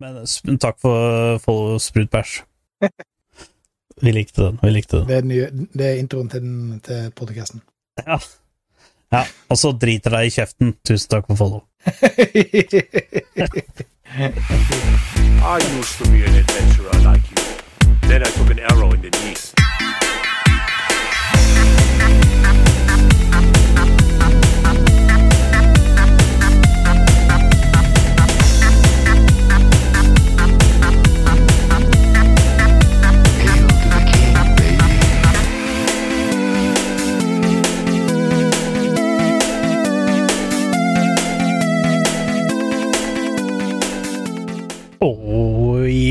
Men takk for follow sprutbæsj. Vi likte den. Vi likte den. Det er, nye, det er introen til, den- til podcasten. Ja. ja. Og så driter deg i kjeften. Tusen takk for follow. I used to be an adventurer like you. Then I took an arrow in the knee.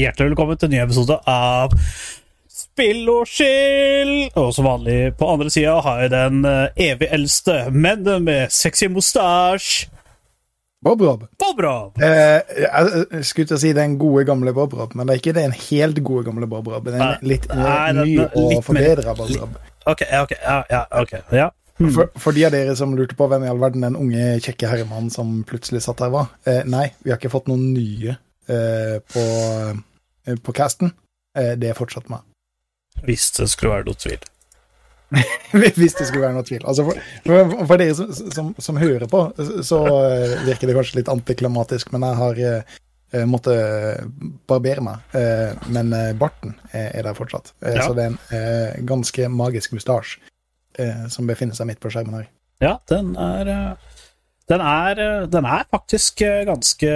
Hjertelig velkommen til en ny episode av Spill og chill! Og som vanlig, på andre sida har jeg den eh, evig eldste, men med sexy mustasje. Bob Rob. Bob Rob. Eh, jeg skulle til å si den gode, gamle Bob Rob, men det er ikke den helt gode, gamle Bob Rob. Den er en litt Nei, ny og mer- forbedra Bob-Rob. Ok, ja, ok, ja, ja. Ja. Hmm. For, for de av dere som lurte på hvem i all verden den unge, kjekke herremannen som plutselig satt der, var. Eh, nei, vi har ikke fått noen nye eh, på, på casten. Eh, det er fortsatt meg. Hvis det skulle være noe tvil. Hvis det skulle være noe tvil. Altså for, for, for dere som, som, som hører på, så eh, virker det kanskje litt antiklimatisk, men jeg har eh, eh, måttet barbere meg. Eh, men eh, barten er, er der fortsatt. Eh, Ja. Så det er en eh, ganske magisk mustasje eh, som befinner seg midt på skjermen her. Ja, den er eh, Den er, eh, den er faktisk eh, ganske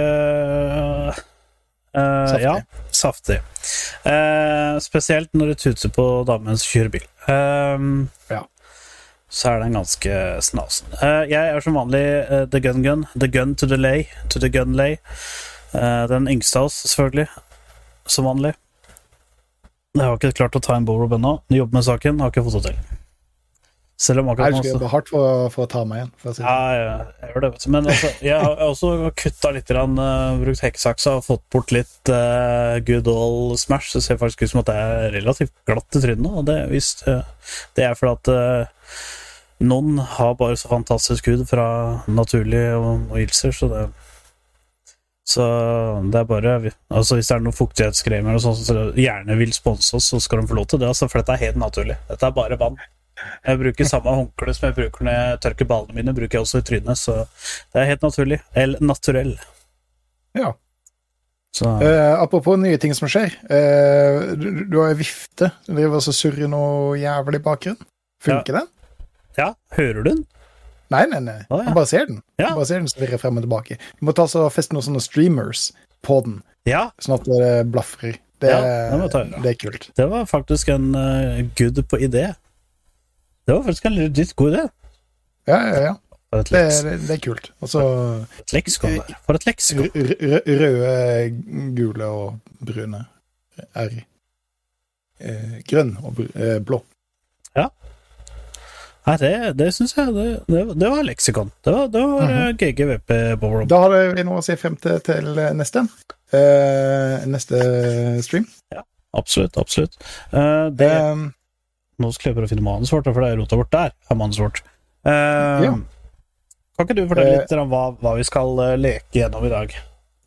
eh, Saftig. Ja, saftig. Uh, spesielt når det tuter på damen som kjører bil. Eh, Ja. Så er den ganske snasen. Eh, jeg er som vanlig eh, the gun gun. The gun to the lay. To the gun lay. Eh, den yngste av oss, selvfølgelig. Som vanlig. Jeg har ikke klart å ta en bowrob ennå. Jobber med saken, har ikke fått det til. Selv om akkurat nå Jeg så- jobbe hardt for, for å ta meg igjen. Si ja, ja, jeg gjør det. Men altså, jeg har også kutta litt, grann, uh, brukt hekkesaksa og fått bort litt uh, good old smash. Det ser faktisk ut som at det er relativt glatt i trynet. Og det, visst, uh, det er fordi at eh, noen har bare så fantastisk hud fra naturlige omgivelser, så det så det er bare altså Hvis det er noen fuktighetskremer og sånn som gjerne vil sponse oss, så skal de få lov til det. Altså, for dette er helt naturlig. Dette er bare vann. Jeg bruker samme håndkle som jeg bruker når jeg tørker ballene mine, bruker jeg også i trynet, så det er helt naturlig. Eller naturell. Ja. Så Eh, apropos nye ting som skjer. Uh, du, du har ei vifte som driver og surrer noe jævlig i bakgrunnen. Funker den? ja, hører du den? Nei, nei, nei. Oh, ja. Han bare ser den. Ja. Han bare ser den svirre frem og tilbake. Du må ta så feste noen sånne streamers på den, Ja, sånn at det blafrer. Det, Ja, det det er kult. det var faktisk en uh, good på idé. Det var faktisk en litt god idé. Ja, ja, ja. Det, det, det er kult. Og så et leksikon der. For et leksikon. r- r- røde, gule og brune er eh, grønn og blå. Ja. Nei, det, det syns jeg det, det, det var leksikon. Det var, det var mm -hmm. GGVP Bowroom. Da har vi noe å se frem til til neste. Uh, neste stream. Absolutt, absolutt. Uh, det, Um, Nå skal jeg prøve å finne manuset vårt, for det er rota vårt der. er manuset vårt. Uh, Ja. Kan ikke du fortelle Eh, litt om hva, hva vi skal eh, leke gjennom i dag?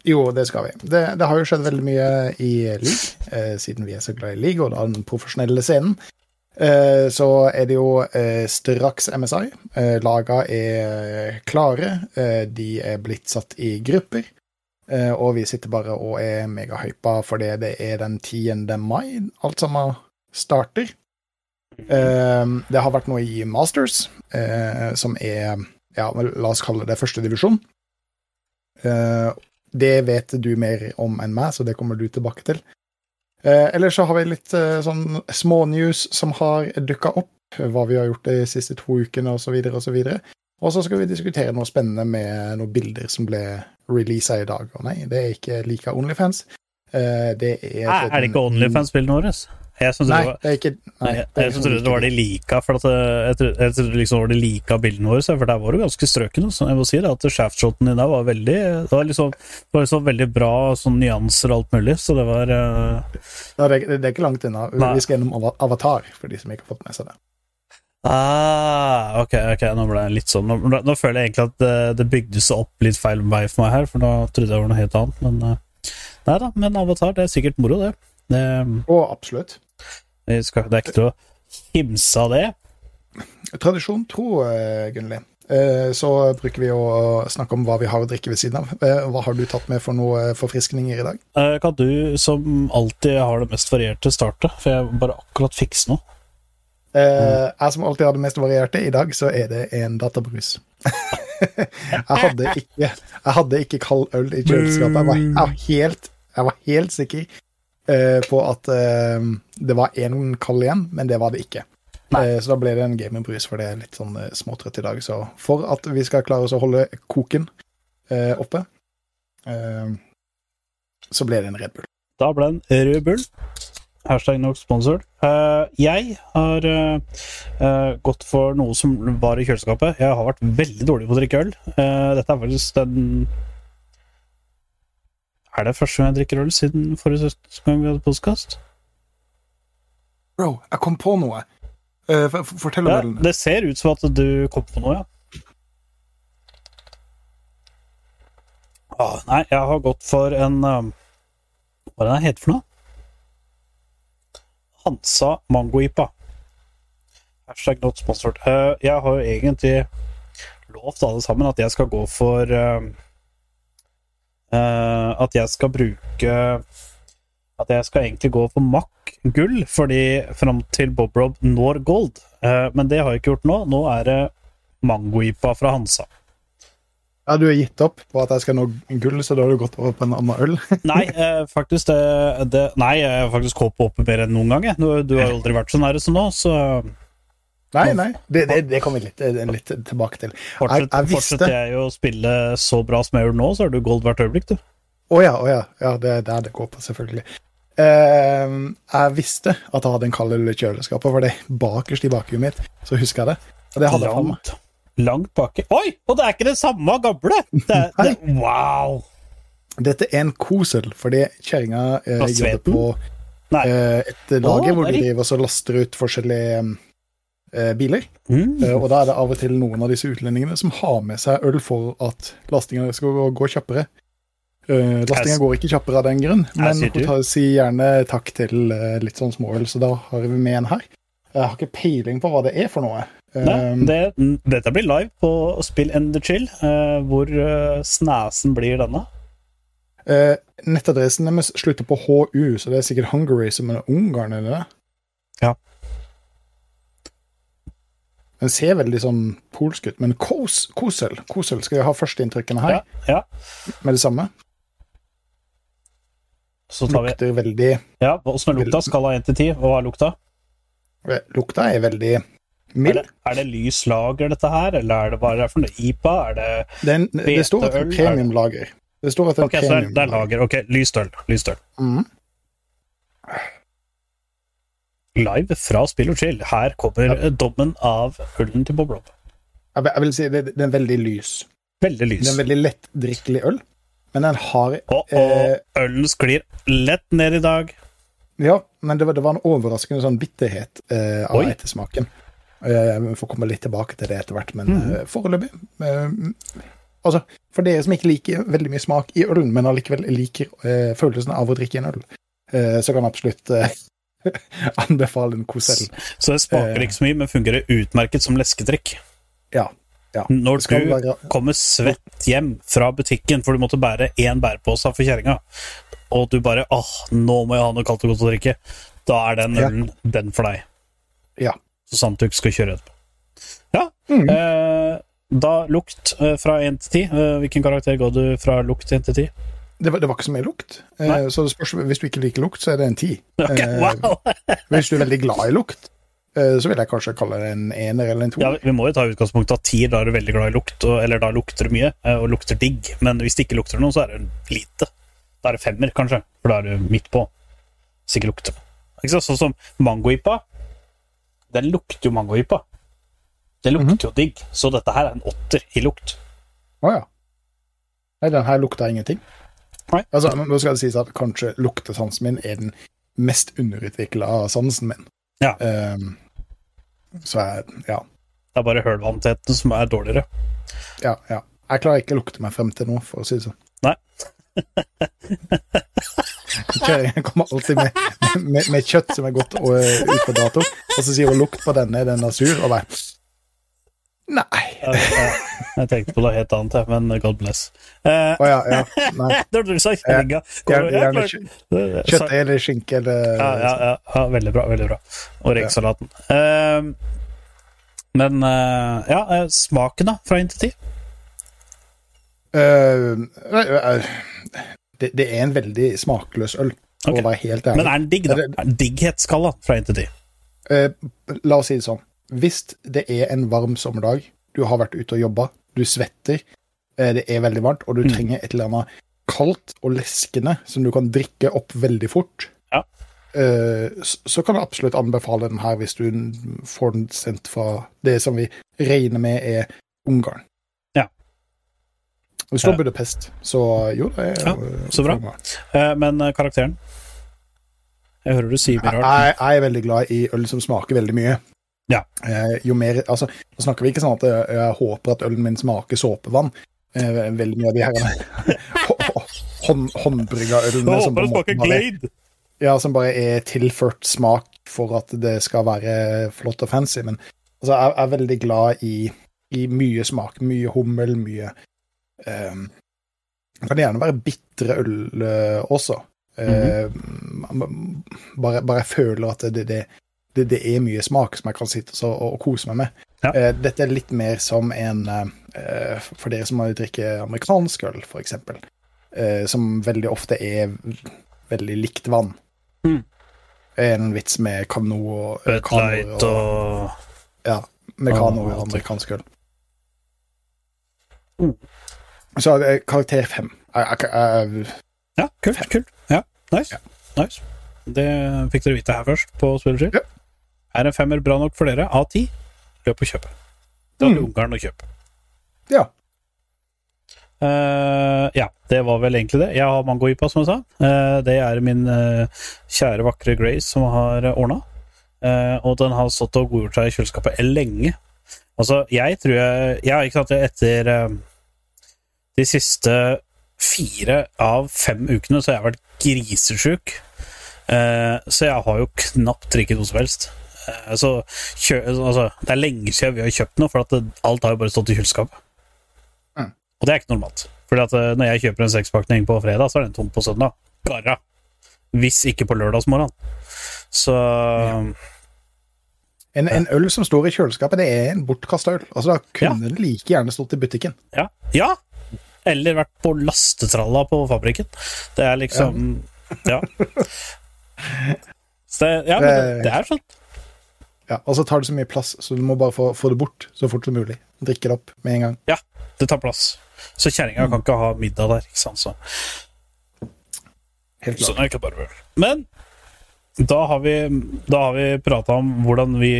Jo, det skal vi. Det, det har jo skjedd veldig mye i league, eh, siden vi er så glad i league og den profesjonelle scenen. Eh, så er det jo eh, straks MSI. Eh, laga er klare. Eh, de er blitt satt i grupper. Eh, og vi sitter bare og er megahypa fordi det er den 10. mai alt sammen starter. Eh, det har vært noe i Masters, eh, som er ja, la oss kalle det første divisjon. Eh, det vet du mer om enn meg, så det kommer du tilbake til. Eller så har vi litt sånn smånews som har dukka opp. Hva vi har gjort de siste to ukene, osv., osv. Og så skal vi diskutere noe spennende med noen bilder som ble releasa i dag. Og nei, det er ikke like Onlyfans. Det er Er, er det ikke OnlyFans-bildene våre? Jeg som Nei, trodde, det nei, jeg, det jeg som trodde det var de lika, for at eh, jeg trodde, jeg trodde liksom var de lika bildene våre, for der var du ganske strøken. Så jeg må si det, at shaftshoten din der var veldig Det var liksom, det var liksom veldig bra sånn nyanser og alt mulig, så det var uh... Det, er- det er ikke langt unna. Vi skal gjennom Avatar, for de som ikke har fått med seg det. Ah, ok, ok, nå ble jeg litt sånn Nå, nå føler jeg egentlig at det, det bygde seg opp litt feil vei for meg her, for nå trodde jeg det var noe helt annet, men eh, Nei da, men Avatar, det er sikkert moro, det. det Og absolutt. Vi skal, det er ikke til å himse av det. Tradisjon tro, eh, Gunnli. Eh, Så bruker vi å snakke om hva vi har å drikke ved siden av. Eh, Hva har du tatt med for noe forfriskninger i dag? Eh, Kan du, som alltid har det mest varierte, starte? For jeg bare akkurat fikser noe. Eh, Jeg som alltid har det mest varierte, i dag så er det en databrus. jeg, hadde ikke, jeg hadde ikke kald øl i kjøleskapet. Jeg var, jeg var, helt, jeg var helt sikker eh, på at eh, det var én kall igjen, men det var det ikke. Eh, så da ble det en gamerbrus, for det er litt sånn eh, småtrøtt i dag. Så for at vi skal klare oss å holde koken eh, oppe, eh, så ble det en Red Bull. Da ble det en rød bull. Hashtag nok sponsored. Uh, jeg har uh, eh, gått for noe som var i kjøleskapet. Jeg har vært veldig dårlig på å drikke øl. Uh, dette er faktisk den Er det første gang jeg drikker øl siden forrige gang vi hadde postkast? Bro, jeg kom på noe. For- fortell om Ja, ølen. det ser ut som at du kom på noe, ja. Ah, nei, jeg har gått for en um, Hva er det den heter for noe? Hansa Mango-ipa. Hashtag not sponsored. Uh, jeg har jo egentlig lovt alle sammen at jeg skal gå for um, At jeg skal bruke At jeg skal egentlig gå for Mack gull, fordi fram til Bob Rob når gold. Eh, men det har jeg ikke gjort nå. Nå er det Mango-ipa fra Hansa. Ja, du har gitt opp på at jeg skal nå gull, så da har du gått over på en annen øl. Nei, eh, faktisk det, det Nei, jeg har faktisk håpet oppe mer enn noen gang. Du, du har jo aldri vært så nære som nå, så Nei, nei, det, det, det kommer vi litt, eh, litt tilbake til. Fortsett, jeg visste fortsetter jeg jo å spille så bra som jeg gjør nå, så er du gold hvert øyeblikk, du. Å ja, å ja. ja, det er der det går på, selvfølgelig. Uh, jeg visste at jeg hadde en kald øl i kjøleskapet, for det bakerst i bakhuet mitt, så husker jeg det. Og det hadde jeg meg. Langt, langt baki Oi! Og det er ikke det samme gamle! Det, det, wow! Dette er en kosel, fordi kjerringa eh, Fra jobber på eh, et lager oh, hvor det de er driver og laster ut forskjellige eh, biler. Mm. Eh, og da er det av og til noen av disse utlendingene som har med seg øl for at lastinga skal gå, gå kjappere. Uh, lastinga går ikke kjappere av den grunn, men hun tar, sier gjerne takk til uh, litt sånn småøl, så da har vi med en her. Jeg har ikke peiling på hva det er for noe. Nei, det, dette blir live på Spill and the Chill, eh, hvor eh, snæsen blir denne. eh, nettadressen deres slutter på HU, så det er sikkert Hungary som er Ungarn, eller? Ja. Den ser veldig sånn polsk ut, men kos, kosel, kosel skal vi ha førsteinntrykkene her, Ja, ja. med det samme. Så tar vi Lukter veldig Ja, Åssen er lukta? Skala 1 til 10. Hva er lukta? Lukta er veldig Er mild. det, er det lys lager, dette her, eller er det bare for noe IPA? Er det er det står at det er premiumlager. Det står at det er Ok, så det er, det er lager. Ok, lyst øl. Lyst øl. Mhm. Live fra Spill og chill. Her kommer ja. dommen av ølen til Bob Rob. Jeg, vil- si det, det er veldig lys. Veldig lys. Det er en veldig lettdrikkelig øl, men den har Og, eh, ølen sklir lett ned i dag. Ja, men det var, det var en overraskende sånn bitterhet eh, av Oi. ettersmaken. Eh, Vi får komme litt tilbake til det etter hvert, men mm. eh, foreløpig eh, Altså, for dere som ikke liker veldig mye smak i ølen, men allikevel liker eh, følelsen av å drikke en øl, eh, så kan jeg absolutt eh, anbefale en Kosell. Så det smaker Eh. ikke så mye, men fungerer utmerket som leskedrikk. Ja. ja. Når du være kommer svett hjem fra butikken, for du måtte bære én bærepose for kjerringa, og du bare åh, nå må jeg ha noe kaldt og godt å drikke, da er den Ja. den for deg. Ja. Så sant ikke skal kjøre etterpå. Ja. Mm. Eh, da lukt eh, fra 1 til 10. Eh, hvilken karakter går du fra lukt til 1 til 10? Det var, det var ikke så mye lukt. Eh, så det spørs, hvis du ikke liker lukt, så er det en ti. Ok, Eh, wow! Hvis du er veldig glad i lukt, eh, så vil jeg kanskje kalle det en ener eller en to. Ja, vi må jo ta utgangspunkt av 10, da er du veldig glad i lukt, og, eller da lukter det mye, eh, og lukter digg. Men hvis det ikke lukter noe, så er det lite. Da er det femmer, kanskje, for da er du midt på. Hvis ikke lukter. Ikke? Sånn som mangoipa. Den lukter jo mangoipa. Den lukter jo digg, så dette her er en åtter i lukt. Å ja. Nei, den her lukta ingenting. Nei. Altså, nå skal det sies at kanskje luktesansen min er den mest underutvikla av sansen min. Ja. Um, så jeg, ja, Det er bare hølvannheten som er dårligere. ja, ja. Jeg klarer ikke å lukte meg frem til nå, for å si det sånn. Nei. Kjøringen kommer alltid med, med, med kjøtt som er gått øh, ut på dato, og så sier hun 'lukt på denne, den er sur', og bare Nei. Jeg, tenkte på noe helt annet, men god bless. Eh, oh, ja, ja. Det var du sa Kjøtt eller skinke eller Ja, ja, ja, veldig bra. veldig bra. Og rekesalaten. Eh, men eh, ja, eh, smaken, da, fra 1 til 10? Øh, nei, øh, det, det er en veldig smakløs øl, for okay. å være helt ærlig. Men er den digg, da? Er det- Er den Digghetsskala fra 1 til 10? Eh, la oss si det sånn. Hvis det er en varm sommerdag, du har vært ute og jobba, du svetter, eh, det er veldig varmt, og du Mm. trenger et eller annet kaldt og leskende som du kan drikke opp veldig fort, Ja. eh, så, kan jeg absolutt anbefale den her hvis du får den sendt fra det som vi regner med er Ungarn. Ja. Hvis det står Budapest, så jo, det er Ja, så bra. Eh, men eh, karakteren? Jeg hører du sier mye Jeg, jeg er veldig glad i øl som smaker veldig mye. Ja. Eh, jo mer, altså, Nå snakker vi ikke sånn at jeg, jeg håper at ølen min smaker såpevann. Eh, veldig mye av de her hånd, håndbrygga ølene som, på en måte bare, ja, som bare er tilført smak for at det skal være flott og fancy. Men altså, jeg er veldig glad i, i mye smak. Mye hummel, mye um, Det kan gjerne være bitre øl eh, også. Eh, bare, bare jeg føler at det, det, det, det er mye smak som jeg kan sitte og, og kose meg med. Ja. Uh, dette er litt mer som en uh, For dere som har drikker amerikansk øl, for eksempel, eh, som veldig ofte er veldig likt vann. Mm. En vits med kano og Bud kano Light og Ja, med kano og amerikansk øl. Mm. Så karakter fem. Ja, kult. kult. Ja, nice. nice. Det fikk dere vite her først, på Spillerskill. Ja. Er en femmer bra nok for dere? Av ti? Løp og kjøp. Dra til Mm. Ungarn og kjøp. ja. Uh, ja, det var vel egentlig det. Jeg har mangoipa, som jeg sa. Uh, det er min uh, kjære, vakre Grace som har uh, ordna. og den har stått og godgjort seg i kjøleskapet lenge. Altså, jeg tror jeg Ja, ikke sant, etter de siste fire av fem ukene så har jeg vært grisesjuk. Så jeg har jo knapt drikket noe som helst. Eh, så kjø, altså, det er lenge siden vi har kjøpt noe, for at det, alt har jo bare stått i kjøleskapet. Mm. Og det er ikke normalt. Fordi at eh, når jeg kjøper en sekspakning på fredag, så er den tom på søndag. Garra. Hvis ikke på lørdagsmorgen. Så En, en øl som står i kjøleskapet, det er en bortkasta øl. Altså, Da kunne den like gjerne stått i butikken. ja. ja. Eller vært på lastetralla på fabrikken. Det er liksom Ja. Så det, ja, men det, det er sånn. Ja, Og så tar det så mye plass, så du må bare få, få det bort så fort som mulig. Drikke det opp med en gang. Ja, det tar plass. Så kjerringa kan ikke ha middag der, ikke sant. Så, Helt klart. det er ikke bare. Men da har vi, da har vi prata om hvordan vi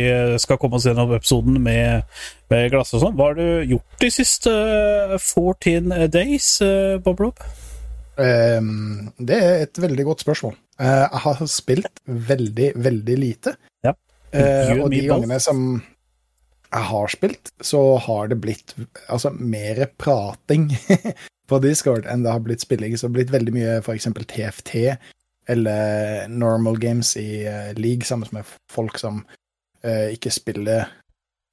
skal komme oss gjennom episoden med, med glass og sånn. Hva har du gjort de siste 14 days, eh, Bob Rob? Ehm, det er et veldig godt spørsmål. Eh, jeg har spilt veldig, veldig lite. And og de gangene som jeg har spilt, så har det blitt altså, mer prating på Discord enn det har blitt spilling. Så det har blitt veldig mye f.eks. TFT eller normal games i uh, league sammen med folk som uh, ikke spiller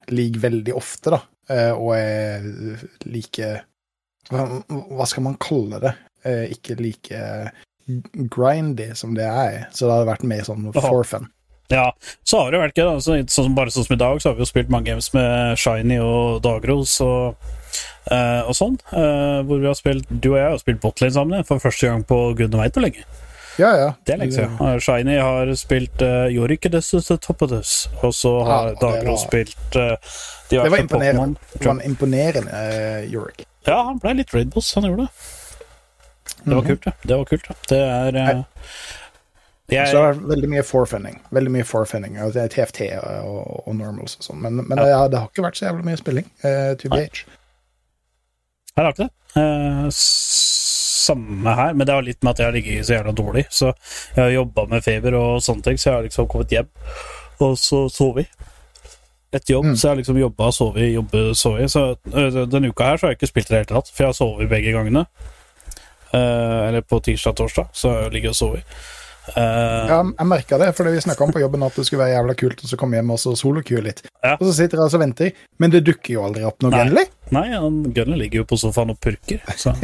league veldig ofte, da, uh, og er like hva, hva skal man kalle det? Ikke like grindy som det er. Så det hadde vært mer sånn for fun. Ja, så har det vært gøy. da. Sånn, bare sånn som i dag, så har vi jo spilt mange games med Shiny og Dagros og, uh, og sånn. Uh, hvor vi har spilt Du og jeg har spilt botlane sammen for første gang på gudene veit hvor lenge. Ja, ja. Det er lenge siden. Ja. Shiny har spilt uh, Jorikedes to Toppedes, og så har Ja, Dagros spilt uh, Det var imponerende. Det var en imponerende uh, Jorik. Ja, han ble litt raidboss, han gjorde det. Det var Mhm. kult, det. Det var kult, det. Det er eh, jeg, Så det har vært veldig mye forfending. Veldig mye forfending, og det er TFT og, og normals og sånn. Men, men ja. det har ikke vært så jævlig mye spilling. Uh, to BH. Her har ikke det. Uh, samme her, men det har litt med at jeg har ligget så jævla dårlig. Så jeg har jobba med feber og sånne ting, så jeg har liksom kommet hjem, og så sovet. Etter jobb, Mm. så jeg har liksom jobba og sovet, jobbe, sovet. Så ø, denne uka her så har jeg ikke spilt i det hele tatt, for jeg har sovet begge gangene. Eh, eller på tirsdag-torsdag, så jeg ligger og sover. Eh, Ja, jeg merka det, fordi vi snakka om på jobben at det skulle være jævla kult, og så kom jeg hjem og så solokue litt. Ja. Og så sitter jeg og og venter, men det dukker jo aldri opp noe. Gunley. Nei, han Gunner ligger jo på sofaen og purker, så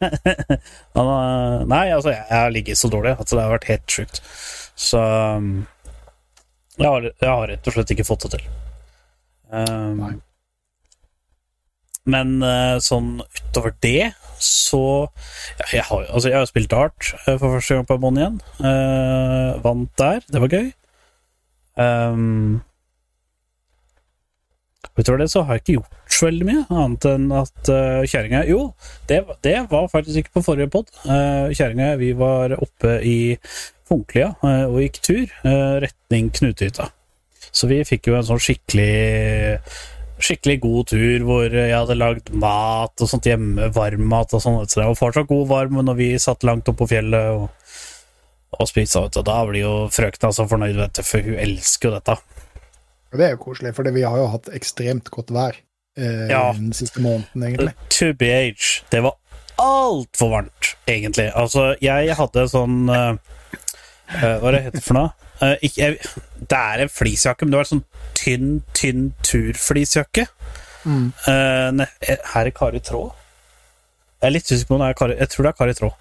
han, er- Nei, altså, jeg har ligget så dårlig at det har vært helt sjukt. Så um, jeg, har, jeg har rett og slett ikke fått det til. Um, Nei. Men eh, sånn utover det så altså, jeg har jo spilt dart eh, for første gang på en måned igjen. Uh, vant der. Det var gøy. Um, Utover det så har jeg ikke gjort så veldig mye, annet enn at uh, kjerringa Jo, det, det var faktisk ikke på forrige pod. Uh, kjerringa vi var oppe i Funklia uh, og gikk tur uh, retning Knutehytta. Så vi fikk jo en sånn skikkelig Skikkelig god tur hvor jeg hadde lagd mat og sånt hjemme, varmmat og sånn. Så. Det var fortsatt god varm når vi satt langt oppe på fjellet og, og spiste. du. Da blir jo frøkna så fornøyd, vet du, for hun elsker jo dette. Det er jo koselig, for vi har jo hatt ekstremt godt vær eh, Ja. den siste måneden, egentlig. To age. Det var altfor varmt, egentlig. Altså, jeg hadde sånn eh, eh, Hva er det heter for noe? Eh, ikke, jeg, det er en fleecejakke, men det var en sånn tynn, tynn turfleecejakke. Mm. Uh, ne, eh, her er Kari Tråd. Jeg er litt usikker på om det er Kari Jeg tror det er Kari Tråd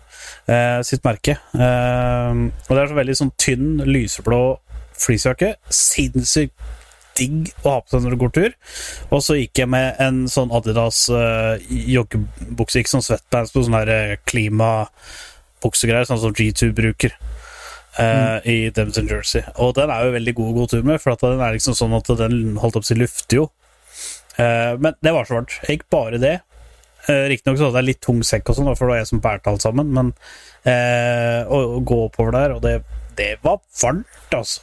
uh, sitt merke. Eh, og det er så veldig sånn tynn, lyseblå fleecejakke. Sinnssykt digg å ha på seg når du går tur. Og så gikk jeg med en sånn Adidas uh, joggebukse, ikke sånn sweatbands, på sånn her eh, klimabuksegreier, sånn som G2 bruker. Eh, I and Jersey. Og den er jo veldig god å gå tur med, for den er liksom sånn at den holdt opp til lufter jo. Eh, men det var så varmt. Gikk bare det. Uh, Riktignok så hadde jeg litt tung sekk, og sånn, for det var jeg som bærte alt sammen. Men eh, å, å gå oppover der, og det, det var varmt, altså.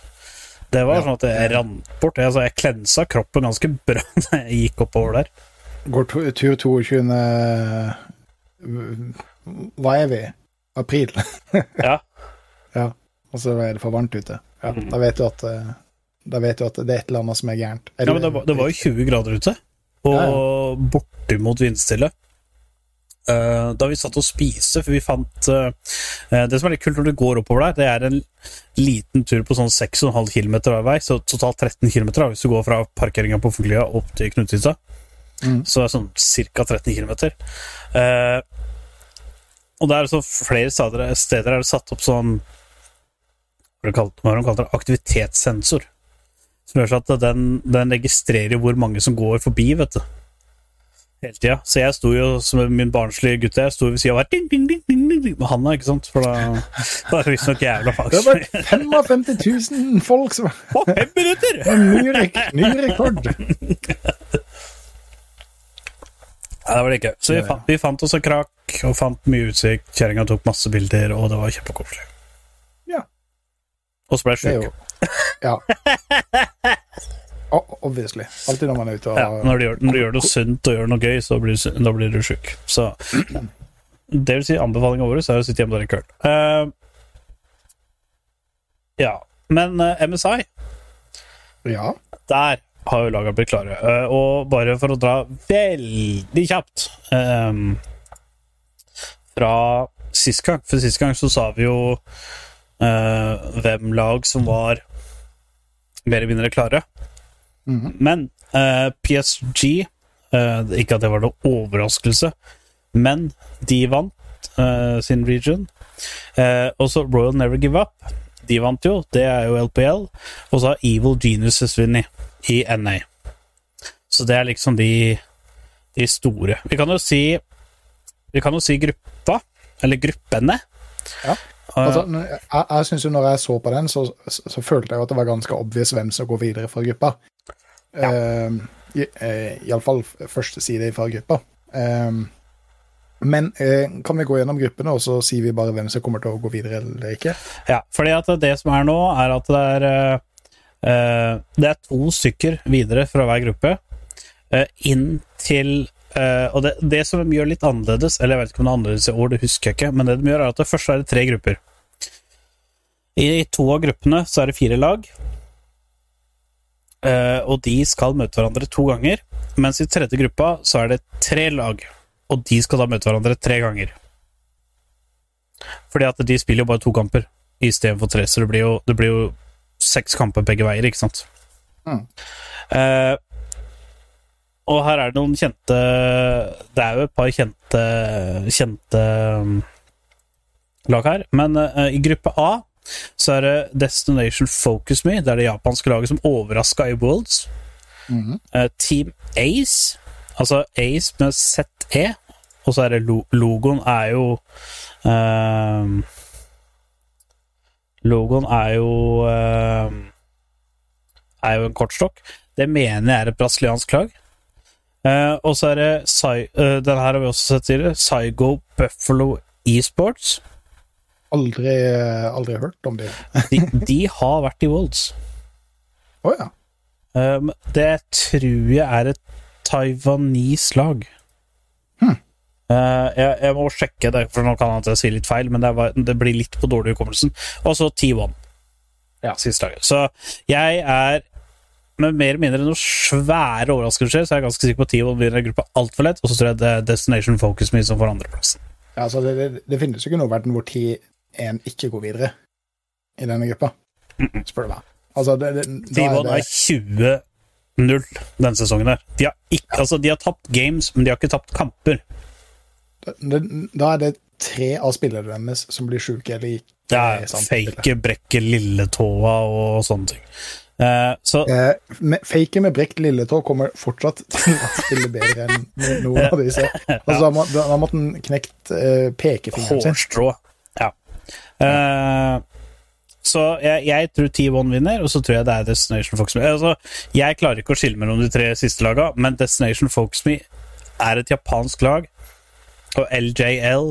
Det var Ja. sånn at jeg rant bort. Jeg, altså, jeg klensa kroppen ganske bra da jeg gikk oppover der. Går tur 22. Hva er vi? April. Ja. ja. Og så er det for varmt ute. Ja, mm. Da vet du at eh, Da vet du at det er et eller annet som er gærent. Er Ja, men det var, det var jo 20 grader ute, og Ja, bortimot vindstille. Eh, da vi satt og spiste, for vi fant eh, Det som er litt kult når du går oppover der, det er en liten tur på sånn 6,5 km hver vei, så totalt 13 km hvis du går fra parkeringa på Fuglia opp til Knuthytta. Mm. Så det er sånn ca. 13 km. Eh, og det er så flere steder, steder er det satt opp sånn Hva er det kalt- hva er det de kalte det? Aktivitetssensor. Som gjør at den, den registrerer hvor mange som går forbi, vet du. Hele tida. Så jeg sto jo som min barnslige gutt jeg sto ved sida av her ding, ding, ding, ding, ding, ding, med handa, ikke sant? For da, da er det visstnok jævla Det var 55 000 folk som På fem minutter! Ny, rek ny rekord! Nei, det var det ikke. Så vi fant, vi fant oss en krakk og fant mye utsikt. Kjerringa tok masse bilder, og det var kjempekoselig. Og så ble jeg sjuk. Ja. Oh, Obviously. Alltid når man er ute og Ja, når, du gjør, når du gjør noe sunt og gjør noe gøy, så blir da blir du sjuk. Så det vil si, anbefalinga vår er å sitte hjemme og drikke øl. Eh, ja. Men uh, MSI, Ja. der har jo laga blitt klare. Uh, og bare for å dra veldig kjapt eh, Fra sist gang, for sist gang så sa vi jo eh, hvem lag som var mer eller mindre klare. Mhm. Men uh, PSG eh, Ikke at det var noe overraskelse, men de vant eh, sin region. Eh, og så Royal Never Give Up. De vant jo, det er jo LPL. Og så har Evil Geniuses vunnet i NA. Så det er liksom de, de store. Vi kan jo si Vi kan jo si gruppa, eller gruppene. Ja. Altså, jeg jeg synes jo når jeg så på den, så, så, så følte jeg jo at det var ganske obvious hvem som går videre fra gruppa. Ja. I- eh, Iallfall første side fra gruppa. Eh, men eh, kan vi gå gjennom gruppene, og så sier vi bare hvem som kommer til å gå videre eller ikke? Ja, fordi at det som er nå, er at det er eh, eh, Det er to stykker videre fra hver gruppe eh, inn til eh, Og det, det som de gjør litt annerledes, eller jeg vet ikke om det er annerledes i år, det husker jeg ikke, men det de gjør, er at det først er det tre grupper. I to av gruppene så er det fire lag. uh, og de skal møte hverandre to ganger. Mens i tredje gruppa så er det tre lag, og de skal da møte hverandre tre ganger. Fordi at de spiller jo bare to kamper istedenfor tre, så det blir, jo, det blir jo seks kamper begge veier, ikke sant? Mm. Eh, og her er det noen kjente Det er jo et par kjente kjente um, lag her. Men uh, i gruppe A så er det Destination Focus Me. Det er det japanske laget som overraska i Worlds. Mm -hmm. uh, Team Ace, altså Ace med ZE, og så er det lo logoen er jo uh, Logoen er jo ehm, er jo en kortstokk. Det mener jeg er et brasiliansk lag. Eh, og så er det eh, Den her har vi også sett tidligere. Psygo Buffalo Esports. Aldri, aldri hørt om dem. De, de har vært i Wolds. Å ja. Um, det tror jeg er et taiwanese lag. Hmm. Uh, jeg, jeg må sjekke det, for nå kan jeg si litt feil, men det, var, det blir litt på dårlig hukommelsen. Og så T1. Ja. Siste laget. Så jeg er med mer eller mindre noen svære overraskelser, så er jeg ganske sikker på at T1 blir en gruppe altfor lett, og så tror jeg det er Destination Focus Me som får andreplassen. ja altså det, det, det finnes jo ikke noe verden hvor T1 ikke går videre i denne gruppa, spør du meg. Altså, det, det, da T1 er er 20-0 denne sesongen her. De har, ikke, altså, de har tapt games, men de har ikke tapt kamper. Da er det tre av spillerne deres som blir sjuke eller ikke. Det er fake brekke lilletåa og sånne ting. Eh, så uh, med, fake med brekt lilletå kommer fortsatt til å spille bedre enn noen av disse. Altså, må, da, da måtte han knekt uh, pekefingeren sin. hårstrå Ja. Uh, så jeg, jeg tror T1 vinner, og så tror jeg det er Destination Fox Me. Altså, jeg klarer ikke å skille mellom de tre siste laga, men Destination Fox Me er et japansk lag, og LJL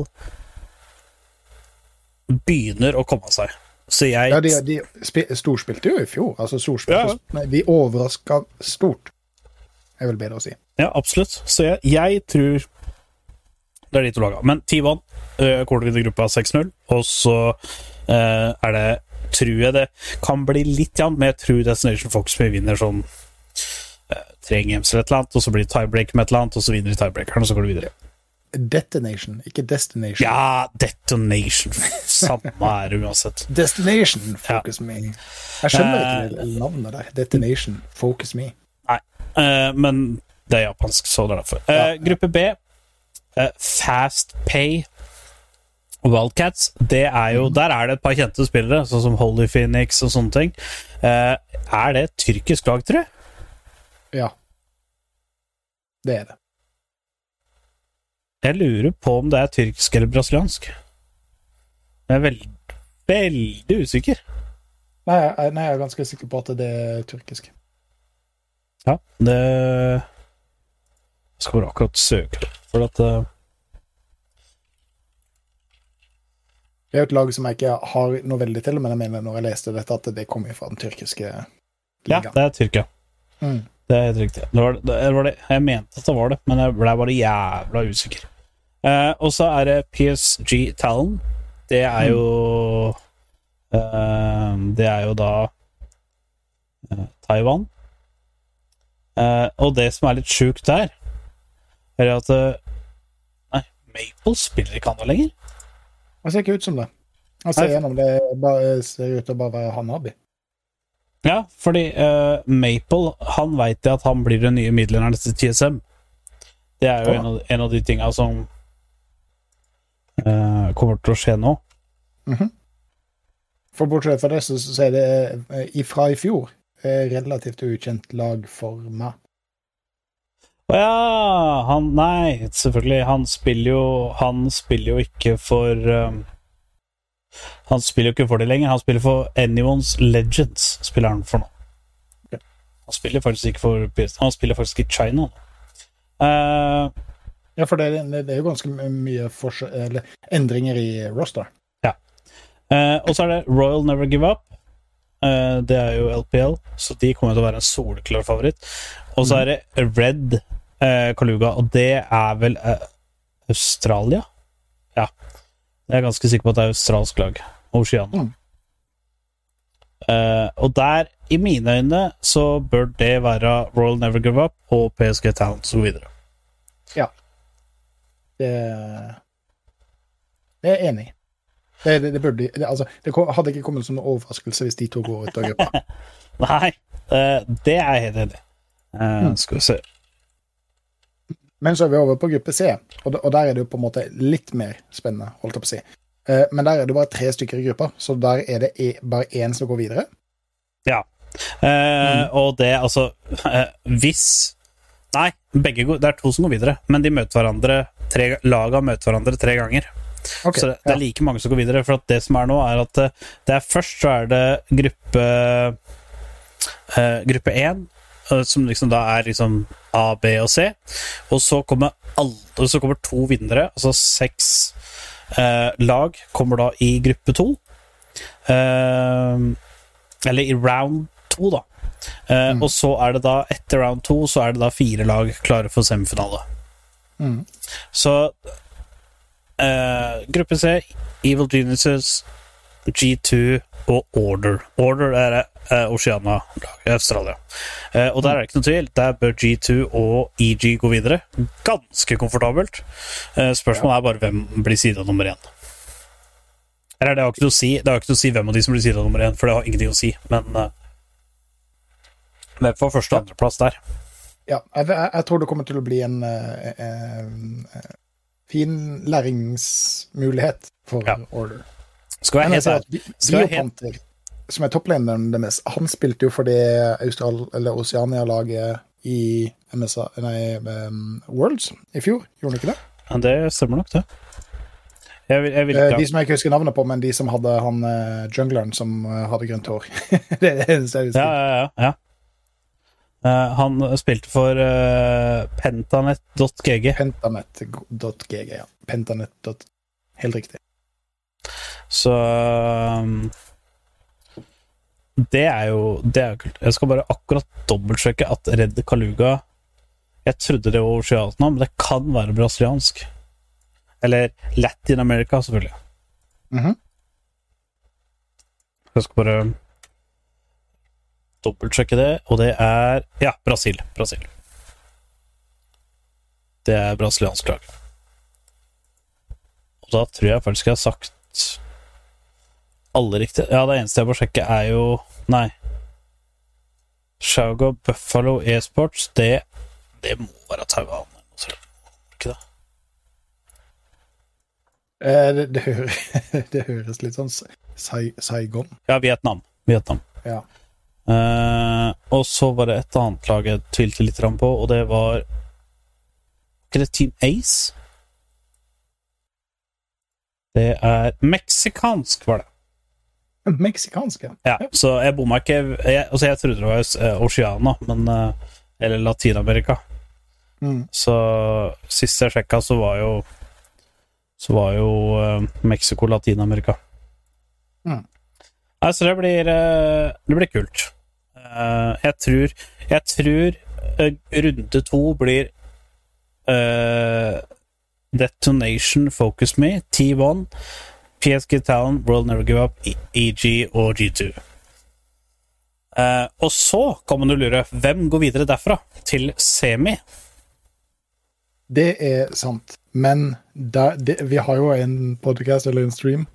begynner å komme seg. Så jeg Ja, de, de sp storspilte jo i fjor. Altså, storspilte, Ja, Nei, de overraska stort, er vel bedre å si. Ja, absolutt. Så jeg, jeg tror det er de to laga. Men T1 uh, kommer til gruppa 6-0, og så uh, er det Tror jeg det kan bli litt jevnt, men jeg tror Destination Fox vinner sånn uh, tre games eller et eller annet, og så blir det tiebreak med et eller annet, og så vinner de tiebreakeren, og så går det videre. Detonation, ikke Destination. Ja, Detonation! Samme er det uansett. Destination, focus me. Jeg skjønner ikke det navnet der. Detonation, focus me. Nei, uh, men det er japansk, så det er derfor. Uh, Ja. Gruppe B, eh, Fast Pay Wildcats, det er jo, der er det et par kjente spillere, sånn som Holy Phoenix og sånne ting. Eh, er det et tyrkisk lag, tror jeg? Ja. Det er det. Jeg lurer på om det er tyrkisk eller brasiliansk. Jeg er veld, veldig usikker. Nei, jeg, nei, jeg er ganske sikker på at det er tyrkisk. Ja, det Jeg skal bare akkurat søke for at uh... Det er jo et lag som jeg ikke har noe veldig til, men jeg mener når jeg leste dette, at det kommer fra den tyrkiske Ja, det er Tyrkia. Mm. Det er helt riktig. Det var, det, det var det. Jeg mente at det var det, men jeg ble bare jævla usikker. Eh, og så er det PSG Talon. Det er jo eh, Det er jo da eh, Taiwan. Eh, og det som er litt sjukt der, er at Nei, Maple spiller ikke han nå lenger. Han ser ikke ut som det. Han ser gjennom det bare, ser ut til å bare være Hanabi. Ja, fordi Maple Han veit at han blir den nye middelalderen til TSM. Det er jo en, av, en av de tinga som eh, kommer til å skje nå. For bortsett fra det, så, så er det fra ifra i fjor eh, relativt ukjent lag for meg. Å ja! Han Nei, selvfølgelig. Han spiller jo Han spiller jo ikke for um, Han spiller jo ikke for det lenger. Han spiller for Anyone's Legends, spiller han for nå. Han spiller faktisk ikke for Han spiller faktisk i China nå. Ja, for det, det, er jo ganske mye eller, endringer i roster. Eh, og så er det Royal Never Give Up. Eh, det er jo LPL, så de kommer til å være en soleklar favoritt. Og så er det Red eh, Kaluga, og det er vel eh, Australia? Ja. Jeg er ganske sikker på at det er australsk lag. Oceania. Mm. Uh, og der, i mine øyne, så bør det være Royal Never Give Up og PSG Talent og Ja. Det, det er jeg enig i. Det, det, det, burde, det, altså, det hadde ikke kommet som en overraskelse hvis de to går ut av gruppa. Nei, eh, det er jeg helt enig i. Eh, Skal vi se Men så er vi over på gruppe C, og, og der er det jo på en måte litt mer spennende. holdt jeg på å si. Eh, Men der er det bare tre stykker i gruppa, så der er det e bare én som går videre. Ja. Mm. Og det, altså Hvis Nei, begge går, det er to som går videre, men de møter hverandre tre, laga møter hverandre tre ganger. Okay, så det, det er like mange som går videre. For det som er nå, er at eh, det er først så er det gruppe eh, Gruppe 1, eh, som liksom da er liksom A, B og C. Og så kommer alle Så kommer to vinnere, altså seks eh, lag, kommer da i gruppe 2. Eh, eller i round 2, da. Mm. Og så er det da, etter round 2, så er det da fire lag klare for semifinale. Mm. Så uh, gruppe C, Evil Geniuses, G2 og Order. Order er uh, Oceania-lag i Australia. Uh, og der er det ikke noe tvil. Der bør G2 og EG gå videre. Ganske komfortabelt. Uh, spørsmålet er bare hvem blir sida nummer én. Eller det har ikke noe å si Det har ikke noe å si hvem av de som blir sida nummer én, for det har ingenting å si, men uh, Hvem får første- og andreplass der? Ja, jeg, jeg, tror det kommer til å bli en en, eh, eh, fin læringsmulighet for Ja. Order. Skal jeg helt ærlig Biopanter, som er topplaneren deres, han spilte jo for det Austral eller Oceania-laget i MSA, nei, um, Worlds i fjor, gjorde han ikke det? Ja, Det stemmer nok, det. Jeg vil, jeg vil Eh, ikke De som jeg ikke husker navnet på, men de som hadde han eh, jungleren som eh, hadde grønt hår. det er det eneste jeg Ja, husker. ja, ja. ja. Eh, han spilte for uh, pentanet.gg, Pentanet.gg, ja. Pentanet. Helt riktig. så um, Det er jo Det er kult. Jeg skal bare akkurat dobbeltsjekke at Red Kaluga Jeg trodde det var oceansk nå, men det kan være brasiliansk. Eller Latin America, selvfølgelig. Mhm. Jeg skal bare dobbeltsjekke det, og det er Ja, Brasil. Brasil. Det er brasiliansk lag. Og da tror jeg faktisk jeg har sagt alle riktig. Ja, det eneste jeg må sjekke, er jo Nei. Shaugo Buffalo Esports, det Det må være Taiwan. Ikke det? Eh, det, det, hører, det høres litt sånn Saigon. Ja, Vietnam. Vietnam. Ja. Eh, og så var det et annet lag jeg tvilte litt på, og det var Ikke det Team Ace? Det er meksikansk, var det. Meksikansk, ja. Ja, så jeg bomma ikke jeg, Altså, jeg trodde det var Oceana, Oceania, men eh, Eller Latin-Amerika. Mm. Så sist jeg sjekka, så var jo Så var jo uh, Mexico Latin-Amerika. Mm. Nei, så det blir eh, Det blir kult. Eh, jeg tror Jeg tror eh, runde to blir uh, Detonation Focus Me, T1, PSG Town, World Never Give Up, E- EG og G2. Uh, og så kan man jo lure hvem går videre derfra til semi. Det er sant. Men der, det, vi har jo en podcast eller en stream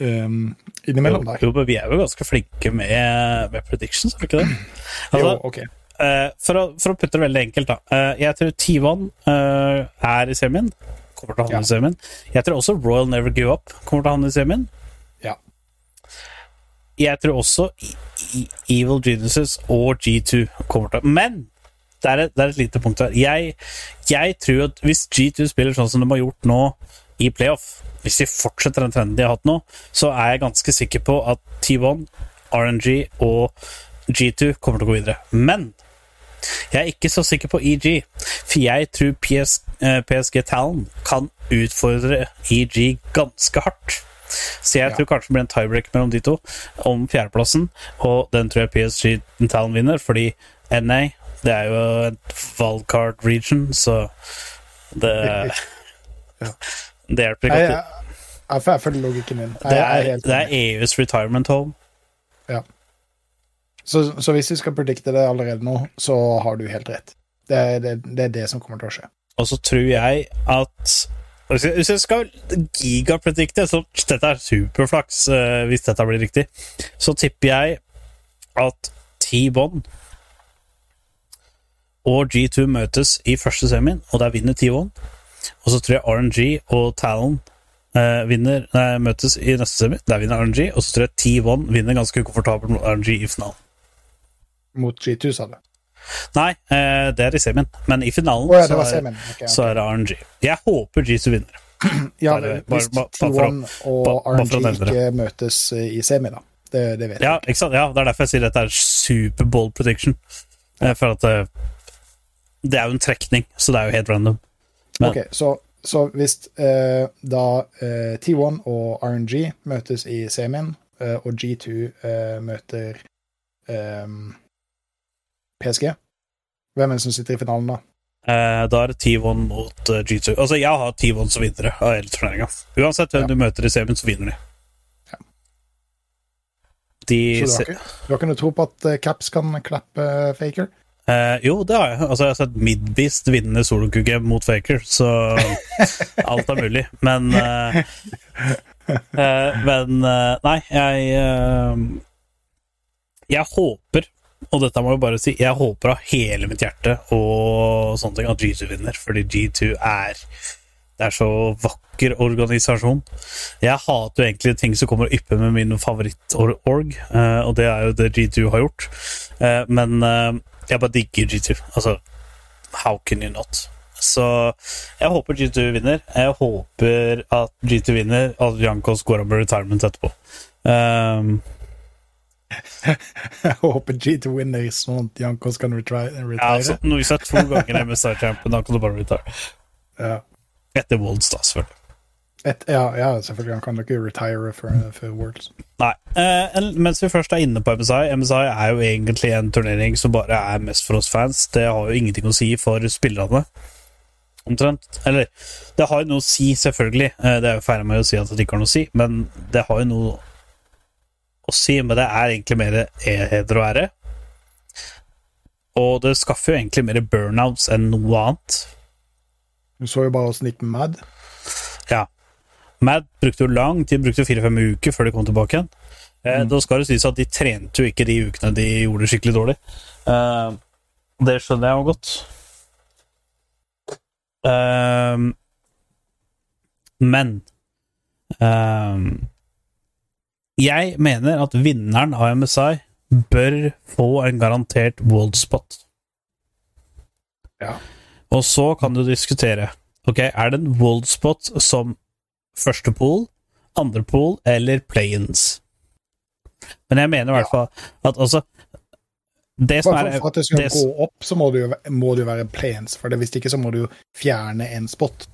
um, innimellom der. Jo, men vi er jo ganske flinke med, med predictions, er vi ikke det? Altså, jo, ok. Uh, for, å, for å putte det veldig enkelt, da. Uh, jeg tror T1 eh, er i semien. Kommer til å havne Ja. i semien. Jeg tror også Royal Never Give Up kommer til å havne i semien. Ja. Jeg tror også E- E- Evil Geniuses og G2 kommer til å Men det er, et, det er et lite punkt her. Jeg, jeg tror at hvis G2 spiller sånn som de har gjort nå i playoff, hvis de fortsetter den trenden de har hatt nå, så er jeg ganske sikker på at T1, RNG og G2 kommer til å gå videre. Men jeg er ikke så sikker på EG, for jeg tror PS, eh, PSG Talon kan utfordre EG ganske hardt. Så jeg tror kanskje det blir en tiebreak mellom de to om fjerdeplassen, og den tror jeg PSG Talon vinner, fordi NA det er jo et wildcard region, så det Ja. Det hjelper ikke Jeg, jeg, jeg, jeg følger logikken din. Det er, det er. EUs retirement home. så, så hvis vi skal predikte det allerede nå, så har du helt rett. Det, er- det, det er det som kommer til å skje. Og så tror jeg at Hvis jeg, skal gigapredikte, så dette er superflaks eh, hvis dette blir riktig, så tipper jeg at T1 og G2 møtes i første semien, og der vinner T1. Og så tror jeg RNG og Talon eh, vinner, nei, møtes i neste semi, der vinner RNG. Og så tror jeg T1 vinner ganske ukomfortabelt mot RNG i finalen. Mot G2, sa du. Nei, eh, det er i semien, men i finalen oh, ja, så, er, okay, Ok, ok. så er det RNG. Jeg håper G2 vinner. Ja, bare- hvis bare- bare for å- T1 og RNG ikke møtes eh, i semi, da. Det, det vet Ja, jeg. ikke sant? ja, det er derfor jeg sier dette er super bold prediction. For at eh, det er jo en trekning, så det er jo helt random. Men- Ok, så, så hvis eh, da eh, T1 og RNG møtes i semien, eh, og G2 eh, møter eh, PSG Hvem er det som sitter i finalen da? Eh, Da er det T1 mot eh, G2. Altså, jeg har T1 som vinnere av hele turneringa. Uansett hvem Ja. du møter i semien, så vinner de. Ja. De Så du har, ikke, du har ikke noe tro på at Caps kan klappe Faker? Eh, jo, det har jeg. Altså, jeg har sett Midbeast vinne solokuke mot Faker, så alt er mulig. Men eh, eh, Men eh, nei, jeg eh, Jeg håper, og dette må jeg bare si, jeg håper av hele mitt hjerte og sånne ting at G2 vinner, fordi G2 er det er så vakker organisasjon. Jeg hater jo egentlig ting som kommer og ypper med min favoritt-org, og det er jo det G2 har gjort. Men jeg bare digger G2. Altså, how can you not? Så jeg håper G2 vinner. Jeg håper at G2 vinner, at Jankos går av med retirement etterpå. Um, Jeg håper G2 vinner sånn at Jankos kan retire. ja, altså, nå har vi sett to ganger MSI-champion, da kan du bare retire. Ja. Etter Wolds, da, selvfølgelig. Et, ja, ja, selvfølgelig. Han kan ikke retire for Worlds. Nei. Eh, mens vi først er inne på MSI MSI er jo egentlig en turnering som bare er mest for oss fans. Det har jo ingenting å si for spillerne. Omtrent. Eller, det har jo noe å si, selvfølgelig. Eh, det er jo feil av meg å si at det ikke har noe å si, men det har jo noe å si. Men det er egentlig mer heder og ære. Og det skaffer jo egentlig mer burnouts enn noe annet. Du så jo bare åssen det gikk med Mad. Ja. Mad brukte jo lang tid, brukte fire-fem uker før de kom tilbake igjen. Eh, Da skal det sies at de trente jo ikke de ukene de gjorde det skikkelig dårlig. Eh, det skjønner jeg jo godt. Eh, men eh, Jeg mener at vinneren av MSI bør få en garantert world spot. Ja. Og så kan du diskutere Ok, er det en world spot som første pool, andre pool eller play-ins? Men jeg mener i hvert fall at altså Det som er for at det skal det- gå opp, så må det jo, må det jo være planes. For det, hvis ikke så må du jo fjerne en spot.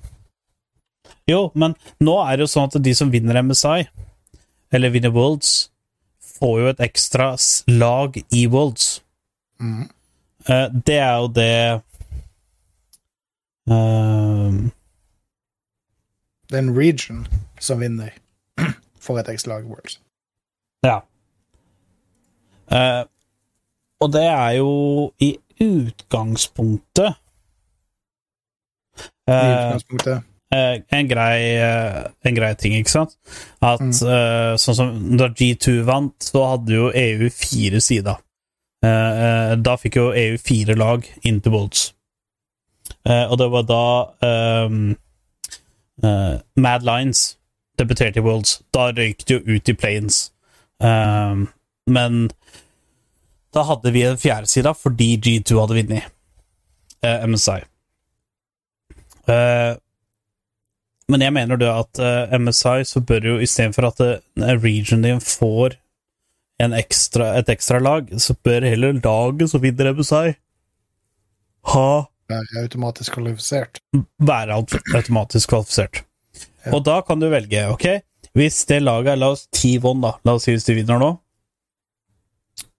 Jo, men nå er det jo sånn at de som vinner MSI, eller vinner Worlds, får jo et ekstra lag i Worlds. Mhm. Eh, det er jo det eh, Det er en region som vinner for et ekstra lag Worlds. Ja. Eh, og det er jo i utgangspunktet I eh, utgangspunktet. eh, en, grei, eh, en grei ting, ikke sant? At Mm. eh, sånn som da G2 vant, så hadde jo EU fire sider. Eh, da fikk jo EU fire lag inn til Bolts. Og det var da ehm, eh, Mad Lines debuterte i Worlds. Da røyk det jo ut i Planes. Um, men da hadde vi en fjerdeside fordi G2 hadde vunnet uh, MSI. Uh, men jeg mener det at uh, MSI så bør jo istedenfor at uh, regionen din får ekstra, et ekstra lag, så bør heller laget som vinner MSI, ha Være automatisk kvalifisert. være automatisk kvalifisert. Ja. Og da kan du velge, ok? Hvis det laget er, la oss T1, da, la oss si hvis de vinner nå,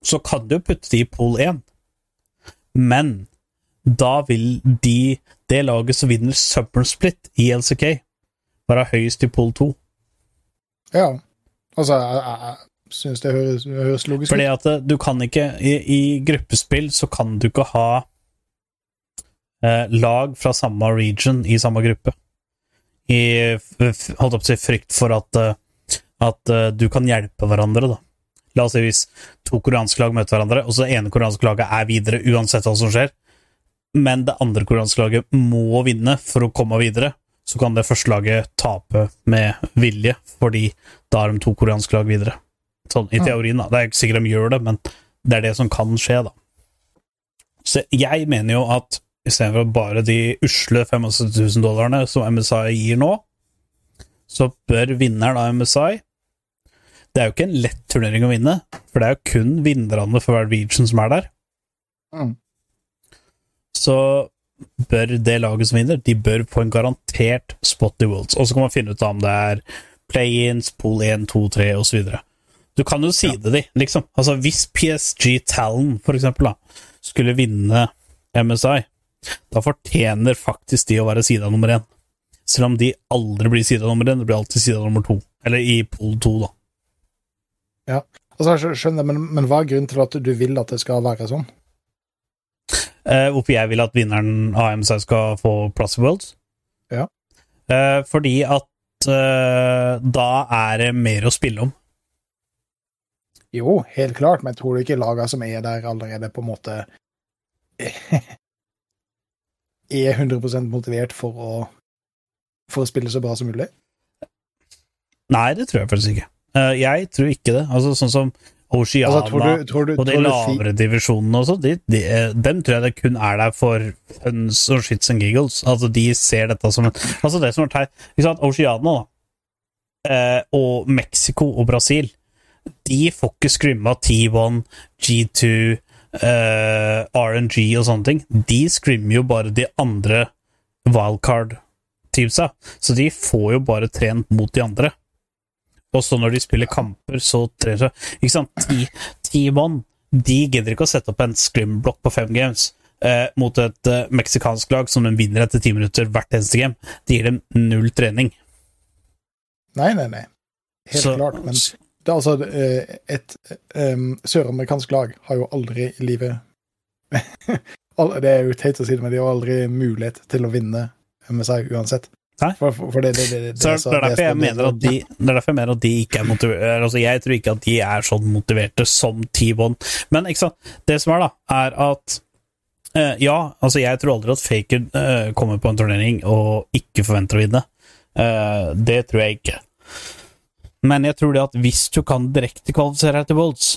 så kan du putte de i pool 1. Men da vil de, det laget som vinner Summer Split i LCK, være høyest i pool 2. Ja. Altså, jeg, jeg, syns det høres, høres logisk Fordi at eh, du kan ikke I, i gruppespill så kan du ikke ha lag fra samme region i samme gruppe. i holdt opp til frykt for at, eh, at eh, du kan hjelpe hverandre, da. La oss si hvis to koreanske lag møter hverandre, og så det ene koreanske laget er videre uansett hva som skjer, men det andre koreanske laget må vinne for å komme videre, så kan det første laget tape med vilje, fordi da er de to koreanske lag videre. Sånn i teorien, da. Det er ikke sikkert de gjør det, men det er det som kan skje, da. Så jeg mener jo at istedenfor bare de usle 75 000 dollarene som MSI gir nå, så bør vinneren av MSI Det er jo ikke en lett turnering å vinne, for det er jo kun vinnerne for hver region som er der. Mm. Så bør det laget som vinner, de bør få en garantert spot i Worlds. Og så kan man finne ut om det er play-ins, pool 1, 2, 3 osv. Du kan jo side de, liksom. Altså, hvis PSG Talon, for eksempel, da, skulle vinne MSI, da fortjener faktisk de å være sida nummer én. Selv om de aldri blir sida nummer én, det blir alltid sida nummer to. Eller i pool to, da. Ja, Altså, jeg skjønner, men, men hva er grunnen til at du vil at det skal være sånn? Eh, hvorfor jeg vil at vinneren av AMC skal få plass i Worlds? Ja. Eh, fordi at eh, da er det mer å spille om. Jo, helt klart, men jeg tror du ikke laga som er der allerede, på en måte er 100 motivert for å, for å spille så bra som mulig? Nei, det tror jeg faktisk ikke. Eh, jeg tror ikke det. Altså Sånn som Oceana Altså, tror du, tror du, og de lavere divisjonene også, de, de, eh, dem tror jeg det kun er der for funs og shits and giggles. Altså, de ser dette som en Altså, det som er teit Oceana, da, eh, og Mexico og Brasil, de får ikke scrimma T1, G2, eh, RNG og sånne ting. De scrimmer jo bare de andre wildcard-teamsa, så de får jo bare trent mot de andre. Og så når de spiller kamper, så trener seg Ikke sant? Ti, ti mann, de gidder ikke å sette opp en scrim-blokk på fem games uh, mot et uh, meksikansk lag som de vinner etter ti minutter hvert eneste game. Det gir dem null trening. Nei, nei, nei. Helt Så- klart. Men det er altså Et, et um, søramerikansk lag har jo aldri i livet Det er jo teit å si det, men de har aldri mulighet til å vinne MSI uansett. For, for, for det, det, det, det, Så det er derfor jeg mener at de Det er derfor jeg mener at de ikke er motiverte Altså, jeg tror ikke at de er sånn motiverte som T-Bone. Men det som er, da, er at uh, Ja, altså, jeg tror aldri at Faker uh, kommer på en turnering og ikke forventer å vinne. Uh, det tror jeg ikke. Men jeg tror det at hvis du kan direkte kvalifisere deg til Worlds,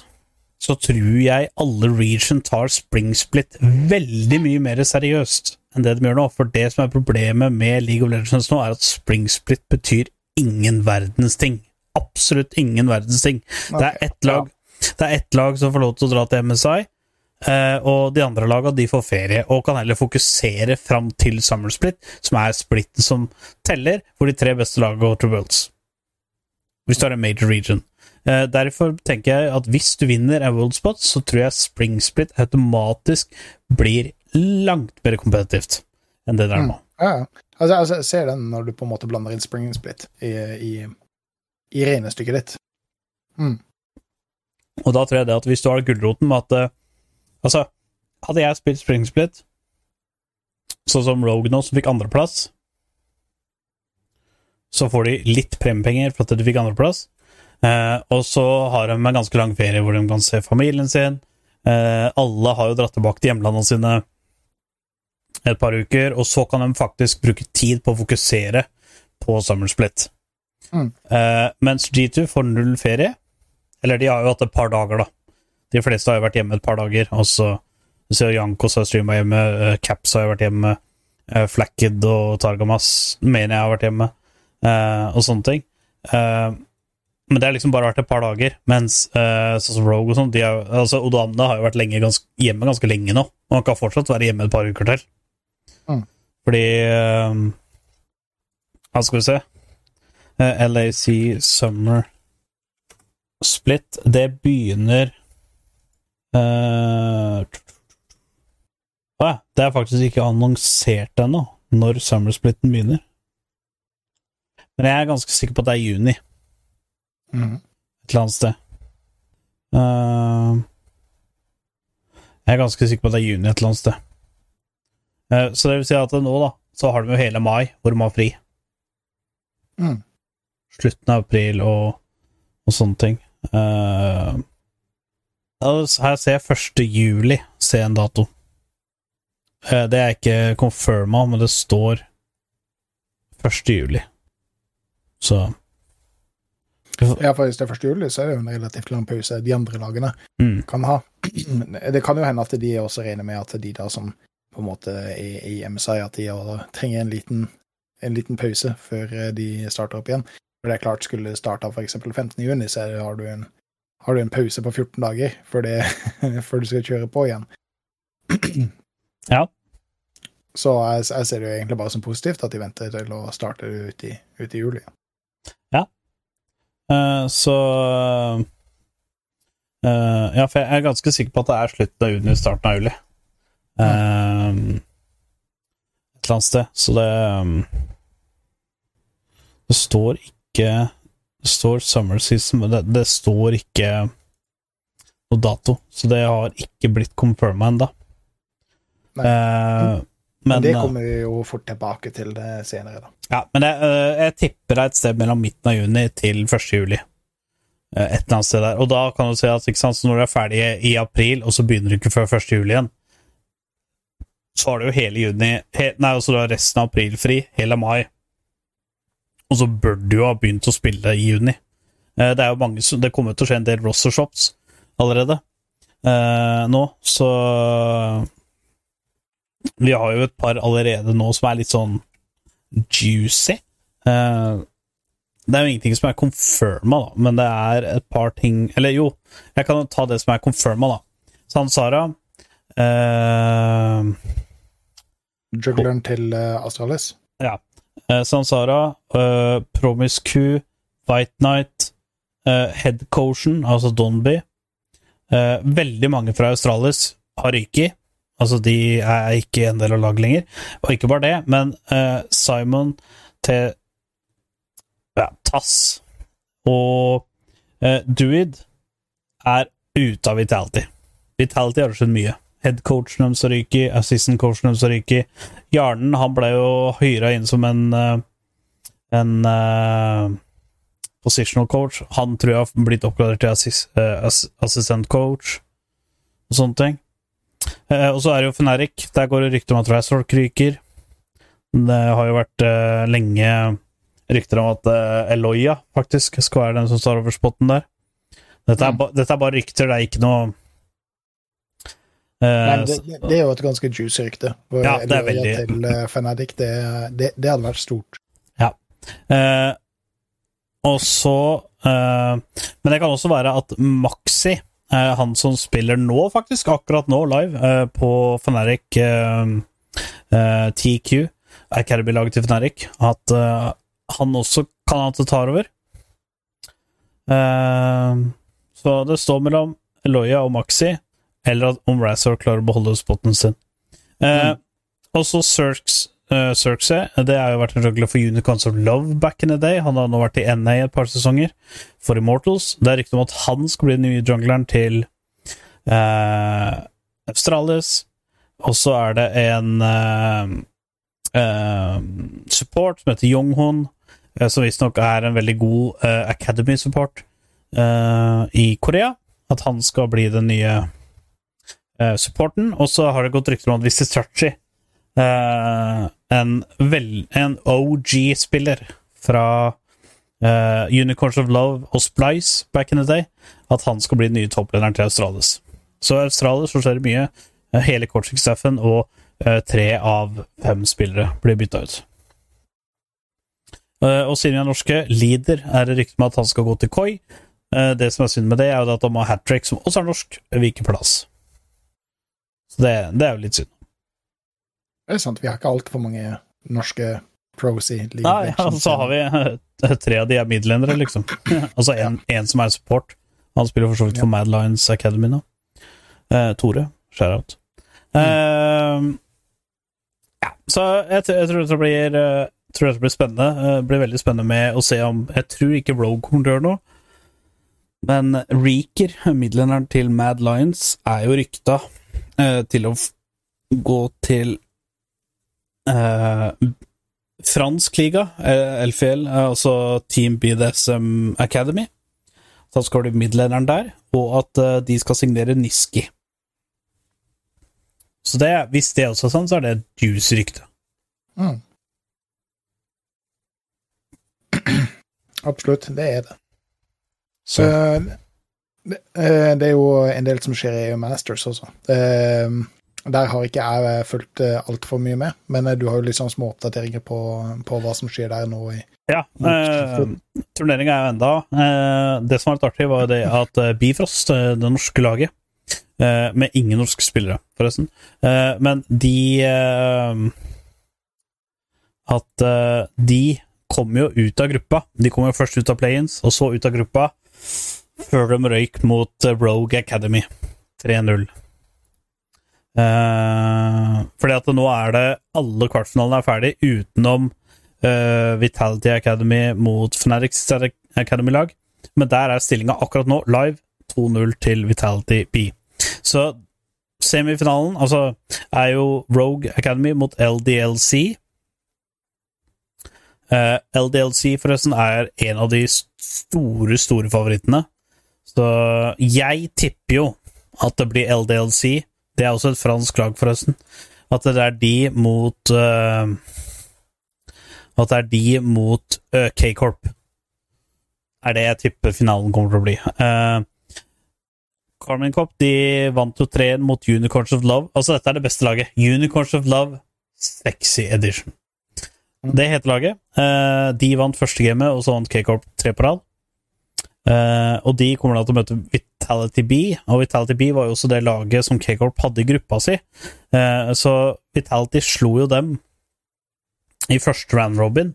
så tror jeg alle region tar spring split veldig mye mer seriøst enn det de gjør nå. For det som er problemet med League of Legends nå, er at spring split betyr ingen verdens ting. Absolutt ingen verdens ting. Det er ett lag, det er ett lag som får lov til å dra til MSI, eh, og de andre lagene de får ferie, og kan heller fokusere fram til Summer Split, som er splitten som teller, hvor de tre beste lagene går til Worlds. Hvis du har en major region. Uh, derfor tenker jeg at hvis du vinner en world spot, så tror jeg spring split automatisk blir langt mer kompetitivt enn det der er nå. Mm. ja. Altså, altså, jeg ser den når du på en måte blander inn spring split i, i, i regnestykket ditt. Og da tror jeg det at hvis du har gulroten med at uh, Altså, hadde jeg spilt spring split, sånn som Rogue nå, som fikk andreplass, så får de litt premiepenger for at de fikk andreplass. Eh, og så har de en ganske lang ferie hvor de kan se familien sin. Eh, alle har jo dratt tilbake til hjemlandene sine et par uker, og så kan de faktisk bruke tid på å fokusere på Summer Split. Mm. Eh, mens G2 får null ferie. Eller de har jo hatt et par dager, da. De fleste har jo vært hjemme et par dager. Og så ser Jankos har streama hjemme, eh, Caps har jo vært hjemme, eh, og Targamas mener jeg har vært hjemme, og sånne ting. Eh, men det har liksom bare vært et par dager, mens eh, sånn som Rogue og sånn altså Odamne har jo vært ganske, hjemme ganske lenge nå, og han kan fortsatt være hjemme et par uker til. Mm. Fordi eh, Hva skal vi se Eh, LAC Summer Split, det begynner uh, det er faktisk ikke annonsert ennå når Summer Splitten begynner. Men jeg er ganske sikker på at det er juni Mm. et eller annet sted. Uh, jeg er ganske sikker på at det er juni et eller annet sted. Uh, så det vil si at nå, da, så har de jo hele mai hvor de har fri. Mm. Slutten av april og, og sånne ting. Altså, her ser jeg 1. juli, se en dato. Det er ikke confirma, men det står 1. juli. Så Ja, for hvis det er 1. juli, så er det jo en relativt lang pause de andre lagene mm. kan ha. Det kan jo hende at de også regner med at de da som på en måte er i MSI, at de trenger en liten, en liten pause før eh, de starter opp igjen. For det er klart, skulle starta f.eks. 15. juni, så har du en, har du en pause på 14 dager før, det, før du skal kjøre på igjen. Ja. Så jeg, jeg ser det jo egentlig bare som positivt at de venter til å starte ut i, ut i juli. Eh, så eh, Ja, for jeg er ganske sikker på at det er slutten av juni, starten av juli. Eh, et eller annet sted. Så det Det står ikke Det står summer season, men det, det står ikke noe dato. Så det har ikke blitt confirma ennå. Men Men det eh, kommer vi jo fort tilbake til det senere, da. ja, men det, øh, jeg tipper det er et sted mellom midten av juni til 1. juli. Øh, Et eller annet sted der. Og da kan du si at sant, så når du er ferdig i april, og så begynner du ikke før 1. juli igjen, så har du jo hele juni he, Nei, altså du har resten av april fri, hele mai. Og så bør du jo ha begynt å spille i juni. Eh, Det er jo mange som Det kommer til å skje en del roster shops allerede eh, nå, så Vi har jo et par allerede nå som er litt sånn juicy. Uh, det er jo ingenting som er confirma, da, men det er et par ting Eller jo, jeg kan ta det som er confirma, da. Sansara uh, Juggleren til uh, Astralis. Ja. Eh, Sansara, uh, Promise Q, White Knight, uh, Head Cotion, altså Donby. Eh, veldig mange fra Australis har ryket. Altså, de er ikke en del av laget lenger. Og ikke bare det, men uh, Simon til ja, Tass og uh, Duid er ute av Vitality. Vitality har skjedd mye. Headcoachen deres har ryket, assistant-coachen deres har ryket. Han ble jo hyra inn som en eh, en uh, positional coach. Han tror jeg har blitt oppgradert til assist, assistant coach og sånne ting. Eh, og så er det jo Feneric. Der går det rykter om at Razork ryker. Det har jo vært eh, lenge rykter om at eh, Eloya faktisk skal være den som står over spotten der. Dette er, Mm. ba, dette er bare rykter, det er ikke noe eh, Nei, det, det, er jo et ganske juicy rykte. Ja, det er veldig- Til uh, Fnatic, det, det, det hadde vært stort. Eh, og så eh, Men det kan også være at Maxi, han som spiller nå, faktisk, akkurat nå, live, eh, på Fnatic eh, eh, TQ, Academy-laget til Feneric, at eh, han også kan at det tar over. Eh, så det står mellom Eloya og Maxi, eller om Razor klarer å beholde spotten sin. Mm. Også Cirques Uh, Circe, det har jo vært en regler for Unicorns of Love back in the day. Han har nå vært i NA et par sesonger for Immortals. Det er rykte om at han skal bli den nye jungleren til uh, Australis. Og så er det en uh, uh, support som heter Yonghun, uh, som visstnok er en veldig god Academy-support i Korea. At han skal bli den nye supporten. Og så har det gått rykter om at Visistrachi Eh, en, vel, en OG-spiller fra Uh, Unicorns of Love og Splice back in the day, at han skal bli den nye topplederen til Australis. Så i Australis så skjer det mye. Eh, hele coaching-staffen og uh, tre av fem spillere blir bytta ut. Uh, og siden vi er norske, Leader er det rykte med at han skal gå til Koi. Eh, det som er synd med det, er jo at han må ha hat trick, som også er norsk, viker plass. Så det, det er jo litt synd. Det er sant, vi har ikke altfor mange norske pros i League Nei, of Legends. så har vi tre av de er midlendere, liksom. altså en, ja. som er support. Han spiller for så vidt for Mad Lions Academy nå. Eh, Tore. Shout-out. Eh, ja, så jeg, tror- jeg tror dette blir eh, tror dette blir spennende. Eh, Det blir veldig spennende med å se om Jeg tror ikke Rogue kommer til å gjøre noe. Men Reeker, midlenderen til Mad Lions, er jo rykta eh, til å gå til eh, fransk liga, LFL, eh, altså Team BDSM Academy. Så skal du midlederen der, og at eh, de skal signere Niski. Så det, hvis det også er sånn, så er det et juice-rykte. Mm. Absolutt, det er det. Så det, eh, det er jo en del som skjer i EU Masters også. Eh, Der har ikke jeg eh, fulgt altfor mye med, men eh, du har jo litt sånn små oppdateringer på, på hva som skjer der nå. i ja, eh, turneringa er jo enda eh, Det som var litt artig, var det at eh, Bifrost, eh, det norske laget, eh, med ingen norske spillere, forresten, eh, men de eh, At eh, de kom jo ut av gruppa. De kom jo først ut av play-ins, og så ut av gruppa, før de røyk mot eh, Rogue Academy 3-0. Eh, fordi at nå er det alle kvartfinalene er ferdig, utenom uh, Vitality Academy mot Fnatics Academy-lag. Men der er stillinga akkurat nå live 2-0 til Vitality B. Så semifinalen altså, er jo Rogue Academy mot LDLC. Uh, LDLC, forresten, er en av de store, store favorittene. Så jeg tipper jo at det blir LDLC. Det er også et fransk lag, forresten. At det er de mot uh, At det er de mot uh, K-Corp. Er det jeg tipper finalen kommer til å bli. Uh, Carmen Cop de vant jo 3-1 mot Unicorns of Love. Altså, dette er det beste laget. Unicorns of Love Sexy Edition. Det heter laget. Uh, de vant første gamet, og så vant K-Corp tre på rad. Eh, og de kommer da til å møte Vitality B, og Vitality B var jo også det laget som K-Corp hadde i gruppa si. Uh, så Vitality slo jo dem i første round robin,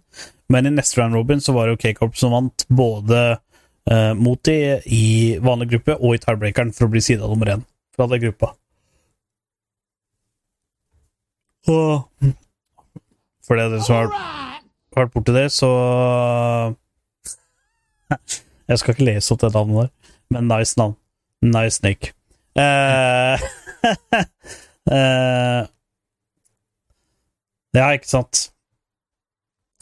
men i neste round robin så var det jo K-Corp som vant både uh, mot de i vanlig gruppe og i tiebreakeren for å bli sida nummer én fra den gruppa. Og for det er det som har vært borti det, så Jeg skal ikke lese opp det navnet der, men nice navn. Nice Nick. Uh, uh, ja, ikke sant.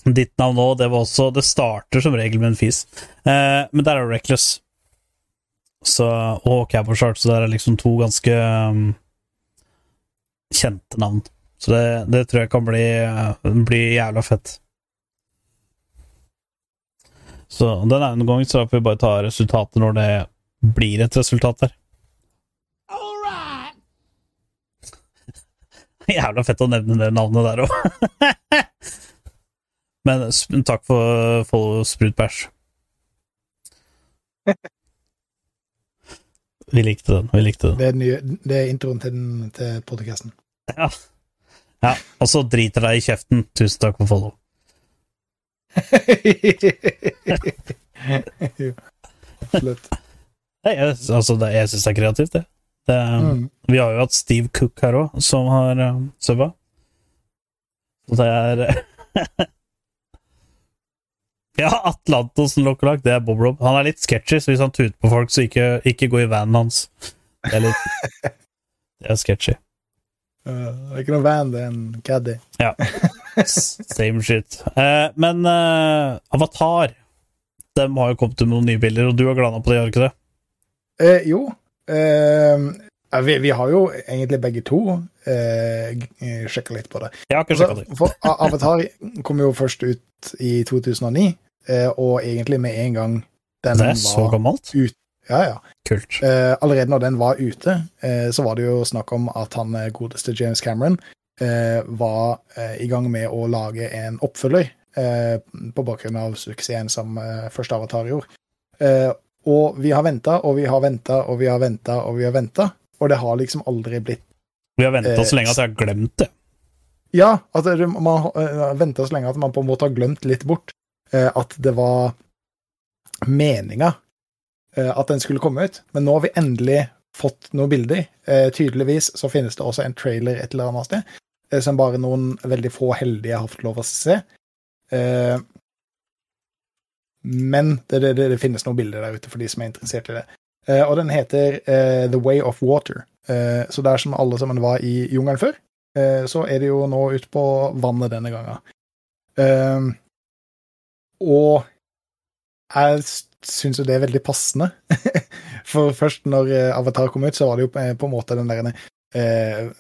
Ditt navn òg, det var også Det starter som regel med en fis. uh, men der er det Reckless. Så, og Cabo Shark, så der er liksom to ganske um, kjente navn. Så det, det tror jeg kan bli, bli jævla fett. Så den ene gangen så får vi bare ta resultatet når det blir et resultat der. Jævla fett å nevne det navnet der òg. Men takk for follow sprutbæsj. Vi likte den. Vi likte den. Det er, nye, det er introen til, den- til podcasten. Ja. ja. Og så driter deg i kjeften. Tusen takk for follow. Absolutt. Jeg, altså, det, jeg syns det er kreativt, det. det Mm. Vi har jo hatt Steve Cook her òg, som har um, subba. Så det er Ja, Atlantos Lokkelag, det er Bob Rob. Han er litt sketchy, så hvis han tuter på folk, så ikke, ikke gå i vanen hans. Det er litt Det er sketchy. Uh, det er ikke noe van, det er en caddy. Ja. Same shit. Eh, men eh, Avatar De har jo kommet med noen nye bilder, og du har glana på det, har du ikke det? Eh, jo. Eh, vi, vi har jo egentlig begge to eh, sjekka litt på det. Jeg har ikke Altså, sjekka det. for A- Avatar kom jo først ut i 2009, eh, og egentlig med en gang den Det er så var gammelt. Ja, ja. Kult. Eh, allerede når den var ute, eh, så var det jo snakk om at han eh, godeste James Cameron eh, var eh, i gang med å lage en oppfølger eh, på bakgrunn av suksessen som eh, første Avatar gjorde. Eh, og vi har venta og vi har venta og vi har venta og vi har venta, og det har liksom aldri blitt Vi har venta Eh, så lenge at jeg har glemt det. Ja, at man har venta så lenge at man på en måte har glemt litt bort eh, at det var meninga eh, at den skulle komme ut. Men nå har vi endelig fått noen bilder. Eh, tydeligvis så finnes det også en trailer et eller annet sted, eh, som bare noen veldig få heldige har fått lov å se. Eh, men det, det, det, det finnes noen bilder der ute for de som er interessert i det. Eh, og den heter eh, The Way of Water. Eh, så der som alle sammen var i jungelen før, eh, så er det jo nå ute på vannet denne gangen. Og jeg syns jo det er veldig passende. For først når eh, Avatar kom ut, så var det jo på en måte den der eh,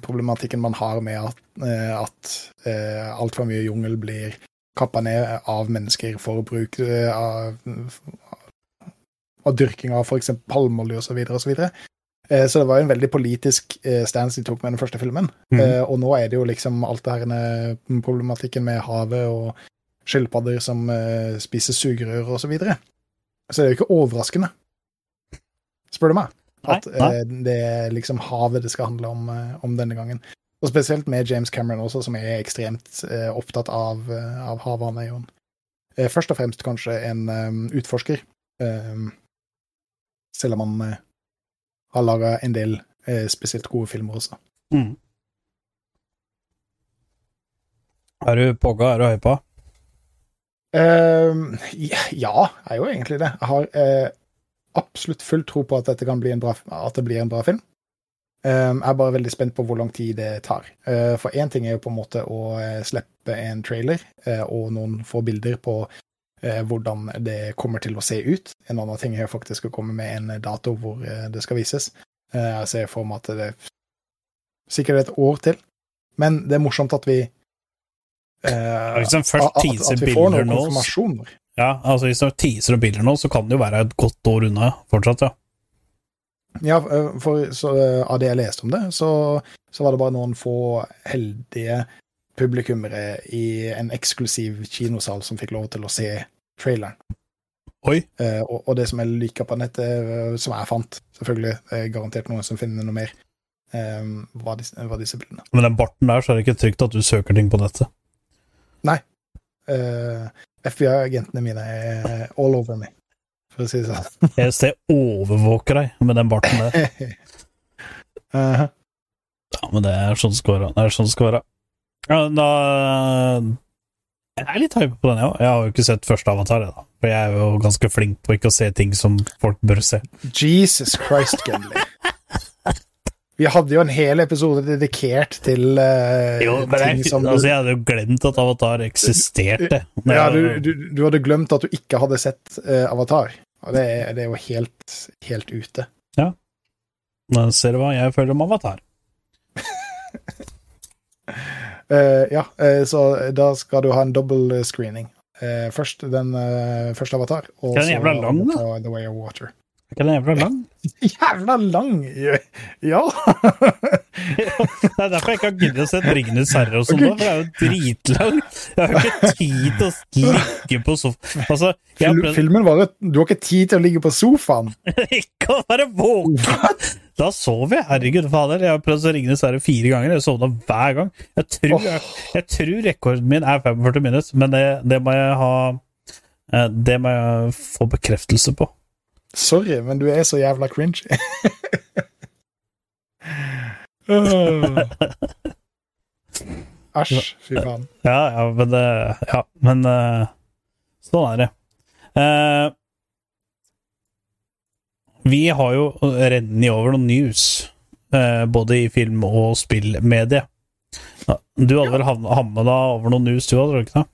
problematikken man har med at, eh, at eh, altfor mye jungel blir kappa ned av mennesker for bruk eh, av, av dyrking av f.eks. palmeolje osv. osv. Eh, Så det var jo en veldig politisk eh, stance de tok med den første filmen. Mm. Eh, Og nå er det jo liksom alt det her problematikken med havet og skilpadder som eh, spiser sugerør og så videre. Så det er jo ikke overraskende, spør du meg, at eh, det er liksom havet det skal handle om, eh, om denne gangen. Og spesielt med James Cameron også, som er ekstremt eh, opptatt av, av havet. Han er eh, først og fremst kanskje en um, utforsker, Um, selv om han har laga en del spesielt gode filmer også. Mm. Er du pogga? Er du hypa? på? ja, jeg er jo egentlig det. Jeg har eh, absolutt full tro på at dette kan bli en bra, at det blir en bra film. Um, jeg er bare veldig spent på hvor lang tid det tar. Uh, for én ting er jo på en måte å eh, slippe en trailer uh, og noen få bilder på uh, hvordan det kommer til å se ut. En annen ting er jo faktisk å komme med en dato hvor det skal vises. Jeg ser for meg at det er sikkert et år til. Men det er morsomt at vi Uh, liksom først at, at, vi får noen konfirmasjoner. Ja, altså hvis de teaser og bilder nå, så kan det jo være et godt år unna fortsatt, ja. Ja, eh, for så, eh, av det jeg leste om det, så, så var det bare noen få heldige publikummere i en eksklusiv kinosal som fikk lov til å se traileren. Oi. Eh, og, og det som jeg liker på nettet, eh, som jeg fant, selvfølgelig, er garantert noen som finner noe mer, eh, var, disse, var disse bildene. Med den barten der, så er det ikke trygt at du søker ting på nettet. Eh, FBI-agentene mine er all over me, for å si det sånn. PST overvåker deg med den barten der. Eh, Ja, men det er sånn det skal være. Det er sånn det skal være. Ja, da Jeg er litt hype på den, ja. Jeg har jo ikke sett første Avatar, jeg, da. For jeg er jo ganske flink på ikke å se ting som folk bør se. Jesus Christ, Gunley. Vi hadde jo en hel episode dedikert til uh, Jo, men ting jeg, som altså, jeg hadde jo glemt at Avatar eksisterte. Ja, du, du, du hadde glemt at du ikke hadde sett uh, Avatar. Og det, det er jo helt, helt ute. Nå ser du hva jeg føler om Avatar. uh, ja, så da skal du ha en dobbel screening. Først den første Avatar, og så The Way of Water. Er ikke den jævla lang? Jævla lang! Ja! Det er derfor jeg ikke har giddet å se Ringenes herre og sånn, okay. for det er jo dritlang. Jeg har jo ikke tid til å ligge på sofaen. Altså, prøvd filmen var at du har ikke tid til å ligge på sofaen. ikke å være våken! Da sover jeg, herregud fader. Jeg har prøvd å ringe herre fire ganger. Jeg sovna hver gang. Jeg tror, jeg, jeg tror rekorden min er 45 minutter, men det, det må jeg ha eh, Det må jeg få bekreftelse på. Sorry, men du er så jævla cringy. Æsj, fy faen. Ja, ja, men det Ja, men uh, sånn er det. Uh, vi har jo rennet over noen news, eh, både i film- og spillmedie. Du hadde vel havna over noen news, du hadde du ikke det?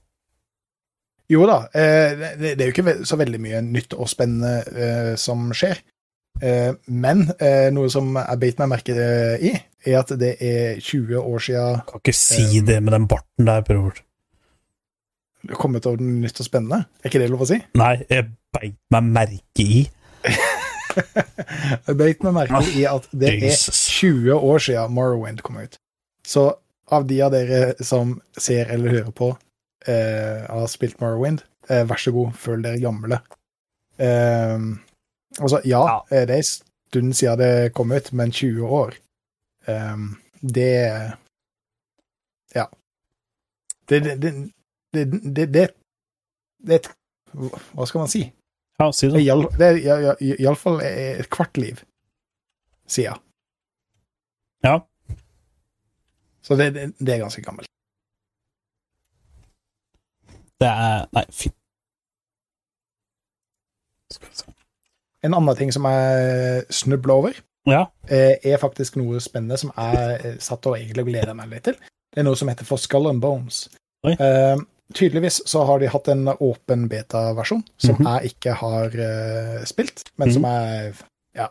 Jo da, eh, det, er jo ikke så veldig mye nytt og spennende eh, som skjer. Eh, men noe som jeg beit meg merke i, er at det er 20 år siden Kan ikke si det med den barten der, bror. det har kommet over den nytt og spennende. Er ikke det lov å si? Nei, jeg beit meg merke i. Jeg beit meg merke i at det er 20 år siden Morrowind kom ut. Så av de av dere som ser eller hører på, eh, har spilt Morrowind, eh, vær så god, føl dere gamle. Eh, altså, ja, Ja. eh, det er en stund siden det kom ut, men 20 år eh, Det Ja. Det Det, det, det, det, det, det Hva skal man si? Ja, si Det det. er iallfall et kvart liv siden. Ja. Så det, det, det er ganske gammelt. Det er Nei, fy. En annen ting som jeg snubla over, Ja. eh, er faktisk noe spennende som jeg eh, satt og egentlig gleda meg litt til. Det er noe som heter For Skull and Bones. Eh, tydeligvis så har de hatt en åpen beta-versjon, som Mhm. jeg ikke har uh, spilt, men som jeg Ja.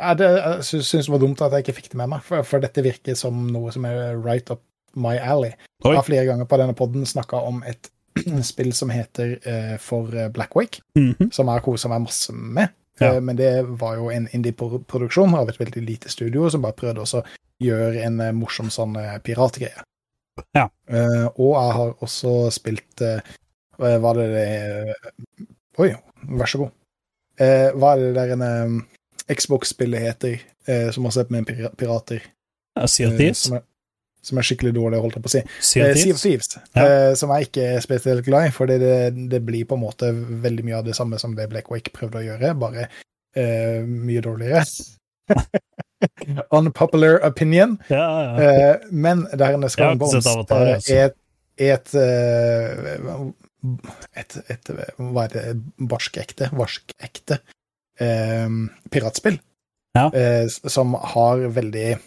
ja det, jeg sy- syns det var dumt at jeg ikke fikk det med meg, for, for dette virker som noe som er right up my alley. Oi. Jeg har flere ganger på denne podden snakka om et spill som heter uh, For Blackwake, -hmm. som jeg koser meg masse med. Ja. Uh, Men det var jo en indie-produksjon av et veldig lite studio som bare prøvde å gjøre en uh, morsom sånn eh, piratgreie. Ja. Eh, og jeg har også spilt eh, var det det Oi, vær så god. Eh, hva er det der en eh, Xbox-spillet heter, eh, som også er med pira- pirater? Ja, Sea of eh, Thieves. Som, er, skikkelig dårlig, holdt jeg på å si. Sea Eh, of Thieves. Thieves, Ja. eh, som jeg ikke er spesielt glad i, for det, det blir på en måte veldig mye av det samme som det Black Wake prøvde å gjøre, bare eh, mye dårligere. Unpopular opinion. Ja, ja. Eh, men der ikke Bones Avatar, eh, altså. er, er et, eh, et, et Hva er det? Barskekte? Varskekte eh, piratspill. Ja. Eh, som har veldig eh,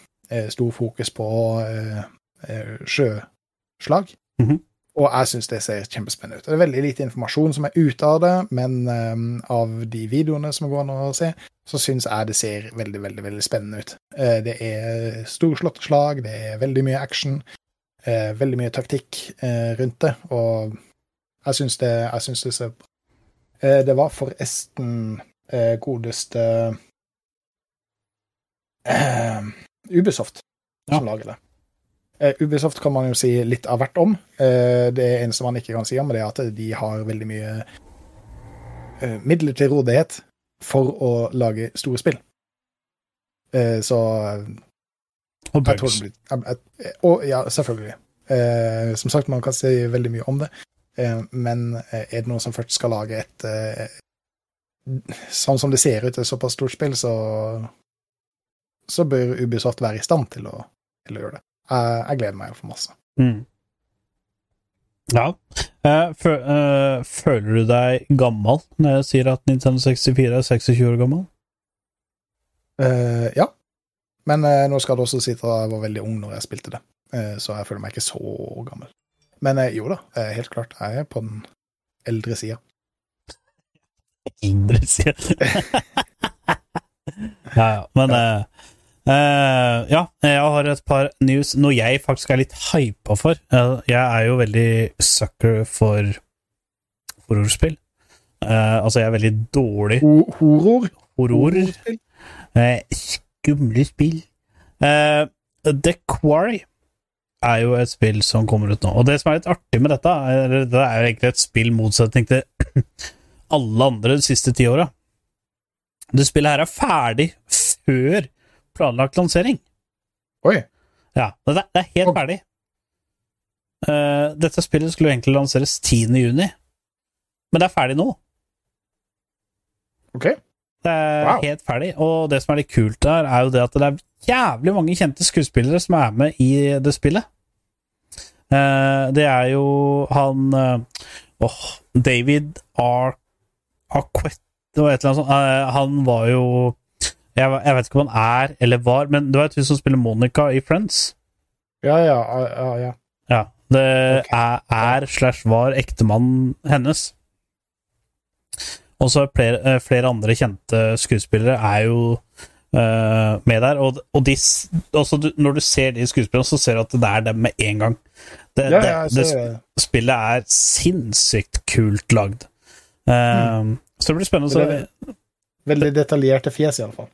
stor fokus på eh, eh, sjøslag. Mhm. Og jeg syns det ser kjempespennende ut. Det er veldig lite informasjon som er ute av det, men um, av de videoene som går an å se, så syns jeg det ser veldig, veldig veldig spennende ut. Uh, det er storslåtte slag, det er veldig mye action, uh, veldig mye taktikk uh, rundt det, og jeg syns det, jeg syns det ser bra eh, Det var forresten eh, godeste eh, Ubisoft som lager det. Uh, Ubisoft kan man jo si litt av hvert om. Uh, det eneste man ikke kan si om, det er at de har veldig mye uh, midler til rådighet for å lage store spill. Eh, så Og bugs. Og ja, selvfølgelig. Eh, som sagt, man kan si veldig mye om det. Eh, men eh, er det noen som først skal lage et eh, Sånn som det ser ut, et såpass stort spill, så så bør Ubisoft være i stand til å, til å gjøre det. Jeg, jeg gleder meg iallfall masse. Mm. Ja. Eh, eh, føler du deg gammel når jeg sier at Nintendo 64 er 26 år gammel? Uh, ja. Men uh, nå skal det også si at jeg var veldig ung når jeg spilte det, uh, så jeg føler meg ikke så gammel. Men jo da, helt klart. Jeg er på den eldre sida. Indre sida ja, ja. Men eh, eh, ja, jeg har et par news. Noe jeg faktisk er litt hypa for. Uh, jeg er jo veldig sucker for horrorspill. Uh, altså, jeg er veldig dårlig horror. horror. Skumle spill. The Quarry er jo et spill som kommer ut nå. Og det som er litt artig med dette, er, det er jo egentlig et spill motsetning til alle andre de siste ti åra. Det spillet her er ferdig før planlagt lansering. Oi. Ja, det er, det er helt Og- ferdig. Uh, dette spillet skulle egentlig lanseres 10. juni, men det er ferdig nå. OK. Det er Wow. helt ferdig. Og det som er litt kult der, er jo det at det er jævlig mange kjente skuespillere som er med i det spillet. Uh, det er jo han uh, oh, David R. Aquette Det var et eller annet sånt. Han var jo jeg, jeg vet ikke om han er eller var, men du vet hun som spiller Monica i Friends? Ja, ja, ja. ja. Ja. Det okay. er, er slash var ektemannen hennes. Og så er flere, eh, flere andre kjente skuespillere er jo uh, med der. Og, og de, også du, når du ser de skuespillerne, så ser du at det er dem med en gang. Det, ja, ja det det. spillet er sinnssykt kult lagd. Eh, Så det blir spennende å Mm. Se. Veldig detaljerte fjes, iallfall.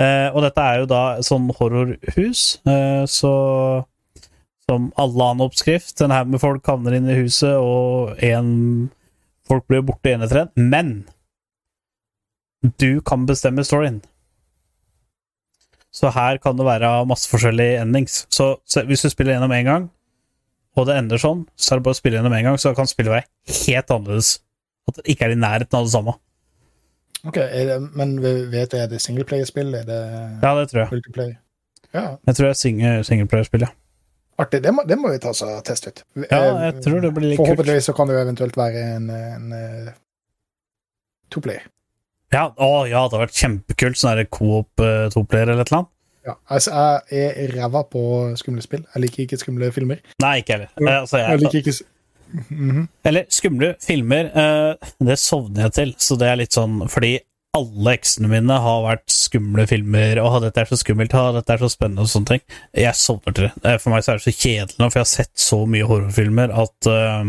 Eh, og dette er jo da sånn horrorhus, eh, så som alle annen oppskrift. En haug med folk havner inn i huset, og en folk blir borte i etter en. Men du kan bestemme storyen. Så her kan det være masse forskjellige endings. Så, så hvis du spiller gjennom én gang, og det ender sånn, så er det bare å spille gjennom én gang, så kan spillet være helt annerledes. At det ikke er i nærheten av det samme. Ok, det, Men vet du, er det singleplayerspill? Er det Ja, det tror jeg. multiplayer? Ja, Jeg tror det er singleplayerspill, ja. artig. Det må, det må vi ta oss og teste ut. Ja, jeg tror det blir litt. Forhåpentligvis så kan det jo eventuelt være en, en, eh, toplayer. Ja, å, ja, det hadde vært kjempekult, sånn coop eh, toplayer eller et eller annet. Ja, altså, jeg er ræva på skumle spill. Jeg liker ikke skumle filmer. Nei, ikke heller. Eh, Altså, Jeg jeg, liker ikke Mhm. eller skumle filmer, eh, det sovner jeg til, så det er litt sånn fordi alle eksene mine har vært skumle filmer, og 'dette er så skummelt', «Å, 'dette er så spennende', og sånne ting. Jeg sovner til det. Eh, For meg så er det så kjedelig nå, for jeg har sett så mye horrorfilmer at uh,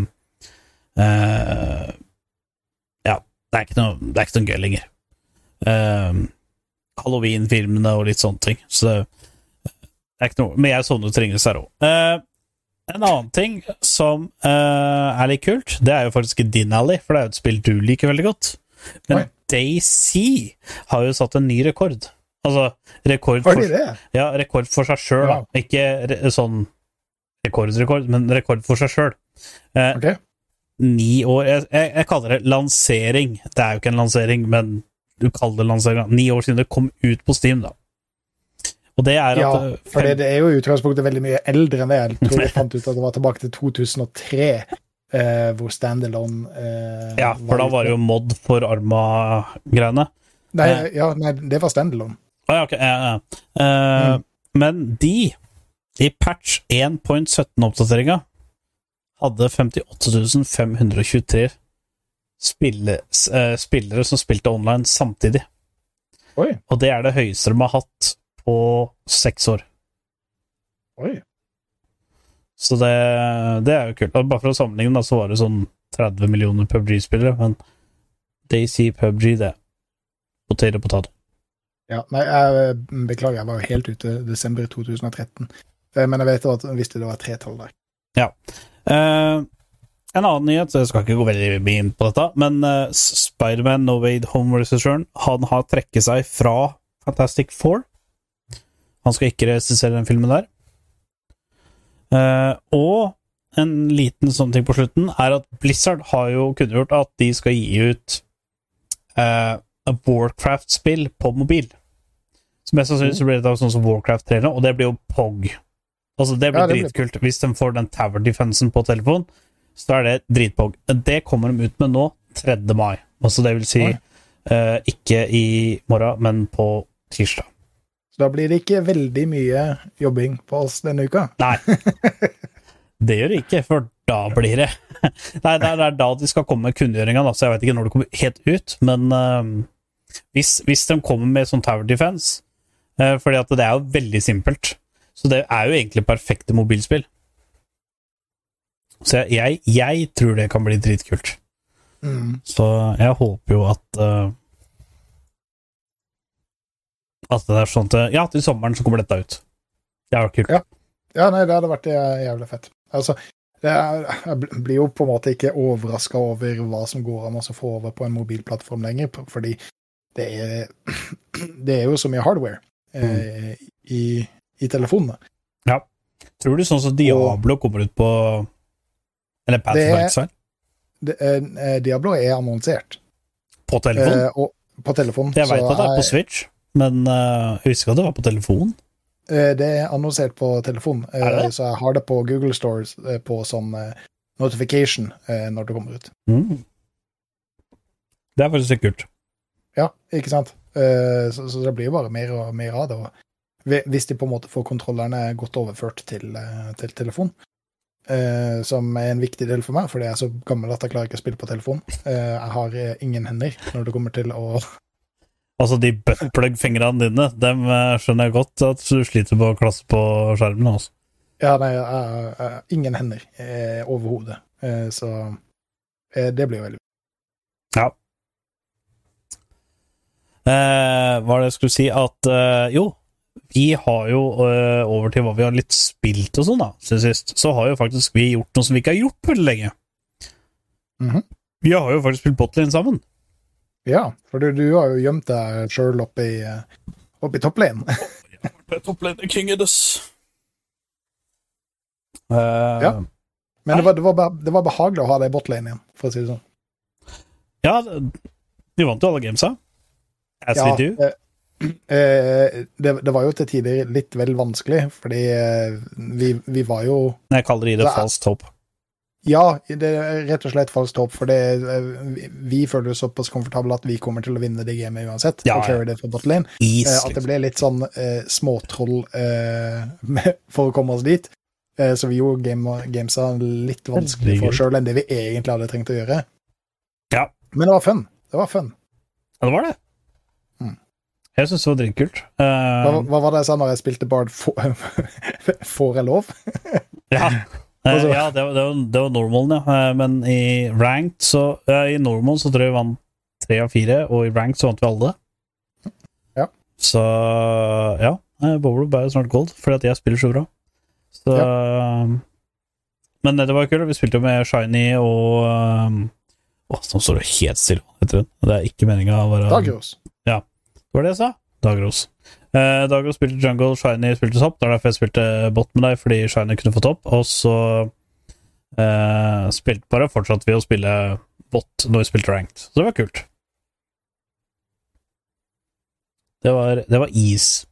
uh, Ja, det er noe, det er ikke noe gøy lenger. Uh, Halloween-filmene og litt sånne ting. Så det er ikke noe Men jeg sovner til Ringenes herre òg. En annen ting som uh, er litt kult, det er jo faktisk din alley, for det er jo et spill du liker veldig godt. Men Oi. Daisy har jo satt en ny rekord. Altså rekord for, ja, rekord for seg sjøl, Ja. da. Ikke re sånn rekordrekord, men rekord for seg sjøl. Eh. Ni år jeg, jeg, jeg kaller det lansering. Det er jo ikke en lansering, men du kaller det lansering. Ni år siden det kom ut på Steam, da. Og det er at Ja, eh, for det, det er jo i utgangspunktet veldig mye eldre enn det. Jeg tror jeg fant ut at det var tilbake til 2003, eh, hvor standalone eh, Ja, for da var det jo mod for Arma-greiene. Nei, ja, nei, det var standalone. Ah, ja, ok, ja, ja. Eh, Men de, i patch 1.17-oppdateringa, hadde 58 523 spille, eh, spillere som spilte online samtidig. Oi, Og det er det høyeste de har hatt på seks år. oi. Så det, det er jo kult. Bare for å sammenligne, da, så var det sånn 30 millioner PubG-spillere, men Daisy PubG, det. Potet og potet. Ja, nei, jeg beklager, jeg var jo helt ute desember 2013. Eh, Men jeg vet at visste det var tre tall der. Eh, en annen nyhet, så jeg skal ikke gå veldig mye inn på dette, men eh, Spiderman No Way Home Return han har trekket seg fra Fantastic Four. Han skal ikke regissere den filmen der. Eh, og en liten sånn ting på slutten er at Blizzard har jo kunngjort at de skal gi ut uh, Warcraft-spill på mobil. Så mest sannsynlig så blir det sånn som Warcraft 3 og det blir jo POG. Altså, det blir Ja, det blir dritkult. Hvis de får den tower defensen på telefon, så er det dritpog. Det kommer de ut med nå, 3. mai. Altså det vil si eh, ikke i morgen, men på tirsdag. Så da blir det ikke veldig mye jobbing på oss denne uka. Nei. Det gjør det ikke, for da blir det Nei, det er, da de skal komme med kunngjøringa, så jeg vet ikke når det kommer helt ut, men uh, hvis, hvis de kommer med sånn Tower Defense uh, fordi at det er jo veldig simpelt, så det er jo egentlig perfekte mobilspill. Så jeg, jeg, jeg tror det kan bli dritkult. Mm. Så jeg håper jo at eh, At det er sånn til Ja, til sommeren så kommer dette ut. Det er jo kult. Ja. Ja, nei, det hadde vært eh, jævlig fett. Altså, det er, jeg blir jo på en måte ikke overraska over hva som går an å få over på en mobilplattform lenger, fordi det er, det er jo så mye hardware eh, i, i telefonene. Tror du sånn som Diablo kommer ut på Eller Pathfinder? Det er- eh, Diablo er annonsert På telefon? eh, og, på telefon. jeg veit at det er på Switch, men uh, jeg husker at det var på telefon. eh, det er annonsert på telefon, eh, så jeg har det på Google Stores eh, på eh, notification når det kommer ut. Mm. Det er faktisk sikkert. kult. Ja, ikke sant? Så, så det blir bare mer og mer av det. Hvis de på en måte får kontrollerne godt overført til, til telefon, som er en viktig del for meg, fordi jeg er så gammel at jeg klarer ikke å spille på telefon. Jeg har ingen hender når det kommer til å Altså, de buttplug-fingrene dine, dem eh, skjønner jeg godt at du sliter på å klasse på skjermen. Også. Ja, nei, jeg jeg- ingen hender eh, overhodet. Eh, så eh, det blir veldig Ja. Eh, hva er det jeg skulle si at eh, Jo, vi har jo eh, over til hva vi har litt spilt og sånn, da, siden sist. Så har jo faktisk vi gjort noe som vi ikke har gjort veldig lenge. Mhm. Vi har jo faktisk spilt Botlane sammen. Ja, for du, du har jo gjemt deg sjøl oppe i, eh, oppe i topplane. Toplane king of this. Uh, Ja. Men det var, det, var, det var behagelig å ha deg i botlane igjen, for å si det sånn. ja, vi vant jo alle gamesa. As we do. eh, det, det var jo til tider litt vel vanskelig, fordi vi, vi var jo Jeg kaller det er- false hope. Ja, det er rett og slett falskt håp, for det, eh, vi- føler oss såpass komfortable at vi kommer til å vinne det gamet uansett. Ja, og carry det for bottle lane. Eh, At det ble litt sånn uh, småtroll uh, for å komme oss dit. Uh, så vi gjorde game, gamesa litt vanskelig for oss sjøl enn det vi egentlig hadde trengt å gjøre. Ja. Men det var fun. Det var fun. Ja, det var det. Mm. Jeg syns det var dritkult. Hva, hva var det jeg sa når jeg spilte Bard? Får jeg lov? ja. Eh, Altså- ja, det var, det var, det var normalen, ja. Eh, men i ranked så I normal så tror jeg vi vant tre av fire, og i ranked så vant vi alle. Ja. Så ja. eh, Bowler ble snart gold, fordi at jeg spiller så bra. Så Men det var kult. Vi spilte jo med Shiny og um, Å, nå står det helt stille, heter hun. Det er ikke meninga å være Dagros. Det var det jeg sa? Dagros. Eh, Dago spilte jungle, Shiny spilte topp. Det er derfor jeg spilte bot med deg, fordi Shiny kunne få topp. Og så uh, spilte bare fortsatte vi å spille bot når vi spilte ranked. Så det var kult. Det var, det var is.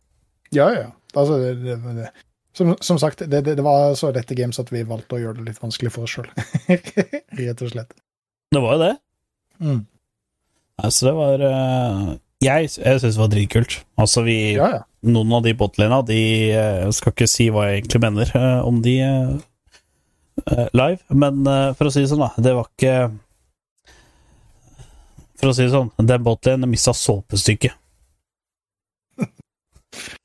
Ja, ja. Altså, det, det, det. Som, som sagt, det, var så dette games at vi valgte å gjøre det litt vanskelig for oss sjøl. Rett og slett. Det var jo det. Mm. Nei, så det var eh, Jeg, jeg syns det var dritkult. Altså, vi Ja, ja. Noen av de botlina, de eh, skal ikke si hva jeg egentlig mener eh, om de eh, live, men for å si det sånn, da, det var ikke For å si det sånn, den botlinen mista såpestykket.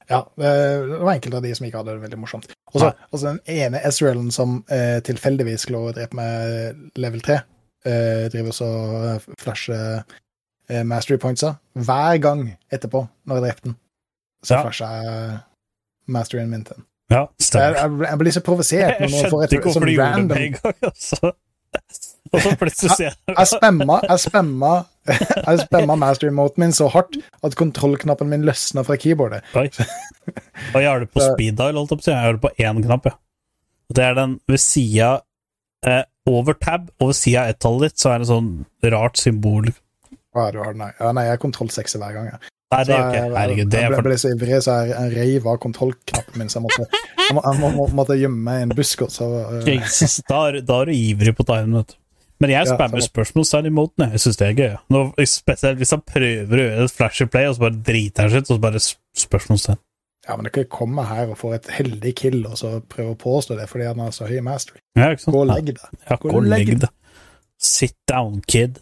Ja, det var enkelte av de som ikke hadde det veldig morsomt. Og så den ene SRL-en som eh, tilfeldigvis lå å drepe med level 3, eh, driver så flasher mastery pointsa hver gang etterpå når jeg drepte den. Så Ja. flasha jeg masteryen min til den. Ja, Jeg, jeg, jeg blir så provosert Jeg når noen får skjønte et ikke hvorfor de du gjorde det en gang. Altså. Og så plutselig ser jeg Jeg spamma, jeg spamma, jeg spamma master-emoten min så hardt at kontrollknappen min løsna fra keyboardet. Oi. Og jeg har det på speed dial, holdt jeg på. Jeg har det på én knapp, ja. Og Det er den ved sida eh, Over tab, og ved sida av ett-tallet ditt, så er det sånn rart symbol. Ja, du har den. Ja, nei, jeg er kontroll 6 hver gang. Jeg. Nei, det er jo ikke Herregud, det er for... Jeg ble så ivrig, så jeg, reiv av kontrollknappen min, så jeg måtte, jeg må, jeg må, må, måtte gjemme meg i en busk. Og så, eh, da, da er du ivrig på timen, vet du. Men jeg Ja, spammer samme. spørsmålstegn i moten. jeg. Jeg syns det er gøy. Nå, spesielt hvis han prøver å gjøre et flashy play, og så bare driter han ut, og så bare sp- spørsmålstegn. ja, men du kan komme her og få et heldig kill og så prøve å påstå det fordi han har så høy mastery. Ja, ikke sant? Gå og legg deg. Ja, Gå og legg deg. Sit down, kid.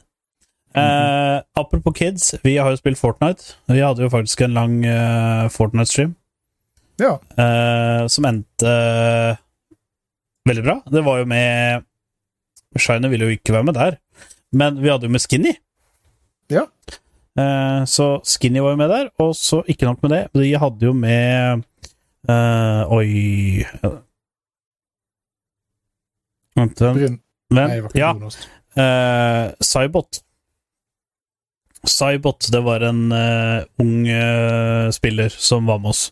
Eh, apropos kids, vi har jo spilt Fortnite. Vi hadde jo faktisk en lang eh, Fortnite-stream Ja. eh, som endte eh, veldig bra. Det var jo med Shiner ville jo ikke være med der, men vi hadde jo med Skinny. Ja. Eh, så Skinny var jo med der, og så ikke nok med det, de hadde jo med eh, Oi Vent. Brun. Nei, ja. Eh, Cybot. Cybot, det var en uh, ung uh, spiller som var med oss.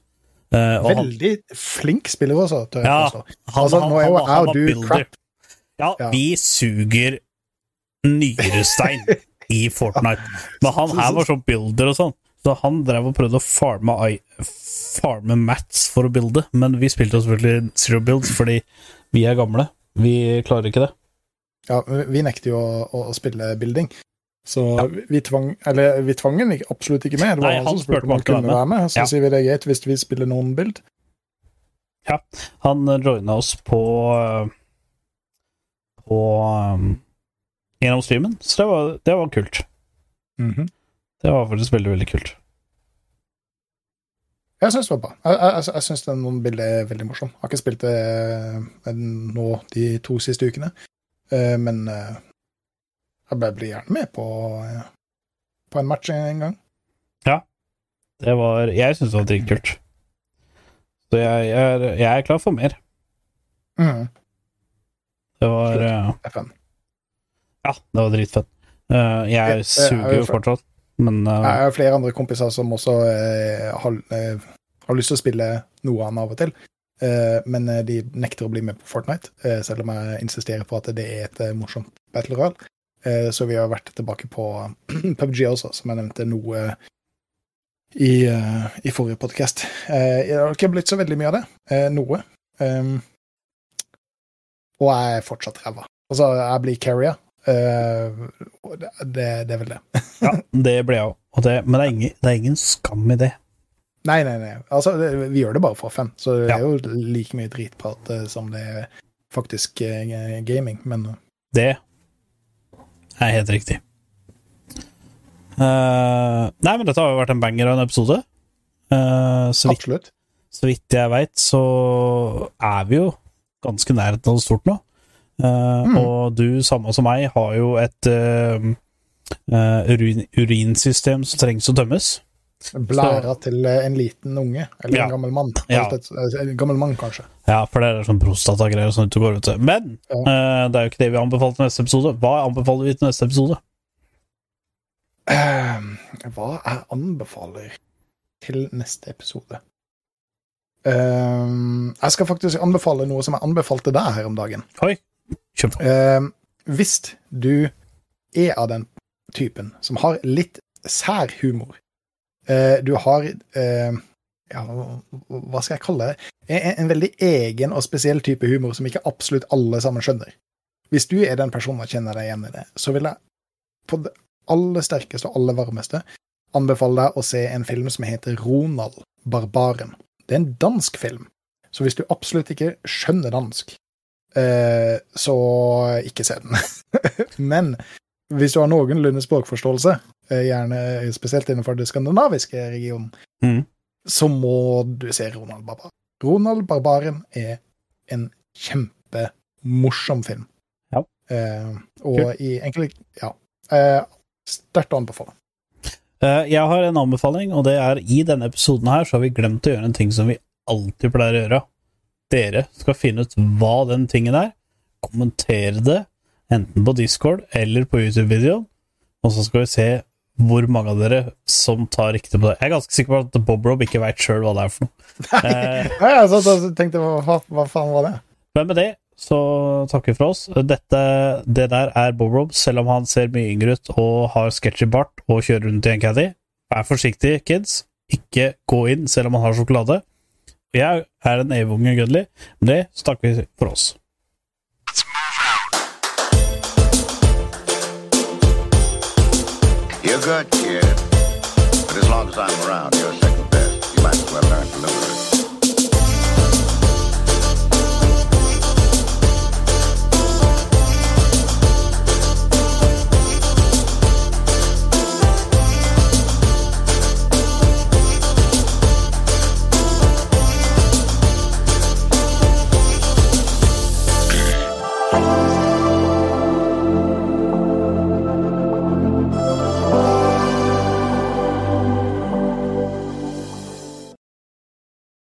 Uh, og han, Veldig flink spiller også, jeg Ja, han, Altså, han, han, var- han var builder. Ja, Ja. vi suger nyrestein i Fortnite. Men han her var sånn builder og sånn. Så han drev og prøvde å farme, i- farme mats for å builde, men vi spilte selvfølgelig zero builds fordi vi er gamle. Vi klarer ikke det. Ja, vi nekter jo å, å spille building. Så vi tvang Eller vi tvang den absolutt ikke med. Det var Nei, han, han som spurte om han kunne være med. Så Ja. sier vi det er greit hvis vi spiller noen bild. Ja, Han joina oss på På um, gjennom streamen, så det var, det var kult. Mhm. Det var faktisk veldig, veldig kult. Jeg syns det var bra. Jeg, jeg, jeg, jeg syns noen bilder er veldig morsom. Har ikke spilt det eh, nå de to siste ukene, Eh, men eh, jeg ble blir gjerne med på, eh, på en match en gang. Ja. Det var Jeg syns det var dritkult. Så jeg, jeg, er, jeg er klar for mer. Mm. Det var Slutt. FN. Ja, det var dritfett. Uh, jeg det er suger jo fortsatt, men uh, Jeg har flere andre kompiser som også uh, har, har lyst til å spille noe annet av og til. Men de nekter å bli med på Fortnite, selv om jeg insisterer på at det er et morsomt battle royal. Eh, så vi har vært tilbake på PubG også, som jeg nevnte noe i, eh, i forrige podkast. det har ikke blitt så veldig mye av det. Eh, noe. Um, og jeg er fortsatt ræva. Altså, jeg blir carrier. Eh, det, det, det er vel det. Ja, det ble jeg òg. Men det er, ingen, det er ingen skam i det. Nei, nei, nei. Altså, det, vi gjør det bare for fem, så det er jo like mye dritprat eh, som det er faktisk eh, gaming, men eh, Det er helt riktig. Uh, nei, men dette har jo vært en banger av en episode. Uh, så, vidt, absolutt. så vidt jeg veit, så er vi jo ganske nær det stort nå. Uh, Mm. Og du, samme som meg, har jo et eh, urin, urinsystem som trengs å tømmes. Blæra til eh, en liten unge, eller Ja. en gammel mann. Ja. En gammel mann, kanskje. Ja, for det er sånn prostatagreier sånn ute og går, vet du. Men Ja. uh, det er jo ikke det vi anbefaler til neste episode. Hva anbefaler vi til neste episode? Uh, hva jeg anbefaler til neste episode? Uh, jeg skal faktisk anbefale noe som jeg anbefalte deg her om dagen. Oi, kjør på. Eh, hvis du er av den typen som har litt sær humor eh, Du har eh, ja, hva skal jeg kalle det? En, veldig egen og spesiell type humor som ikke absolutt alle sammen skjønner. Hvis du er den personen og kjenner deg igjen i det, så vil jeg på det aller sterkeste og aller varmeste anbefale deg å se en film som heter Ronald Barbaren. Det er en dansk film, så hvis du absolutt ikke skjønner dansk, eh, så ikke se den. Men hvis du har noenlunde språkforståelse, eh, gjerne spesielt innenfor det skandinaviske regionen, mm. så må du se Ronald Barbaren. Ronald Barbaren er en kjempemorsom film. Ja. Eh, og i enkelte Ja. Eh, Sterkt å anbefale. Eh, jeg har en anbefaling, og det er i denne episoden her så har vi glemt å gjøre en ting som vi alltid pleier å gjøre. Dere skal finne ut hva den tingen er, kommentere det, enten på Discord eller på YouTube-videoen, og så skal vi se hvor mange av dere som tar riktig på det. Jeg er ganske sikker på at Bob Rob ikke veit sjøl hva det er for noe. Eh, Ja, så, så, tenkte jeg, hva, hva faen var det? Men med det så takker vi for oss. Dette, det der er Bob Rob, selv om han ser mye yngre ut og har sketchy bart og kjører rundt i en caddy. Vær forsiktig, kids. Ikke gå inn selv om han har sjokolade. Jeg er en evunge Gudli. Med det så takker vi for oss. You're good, kid. But as long as I'm around,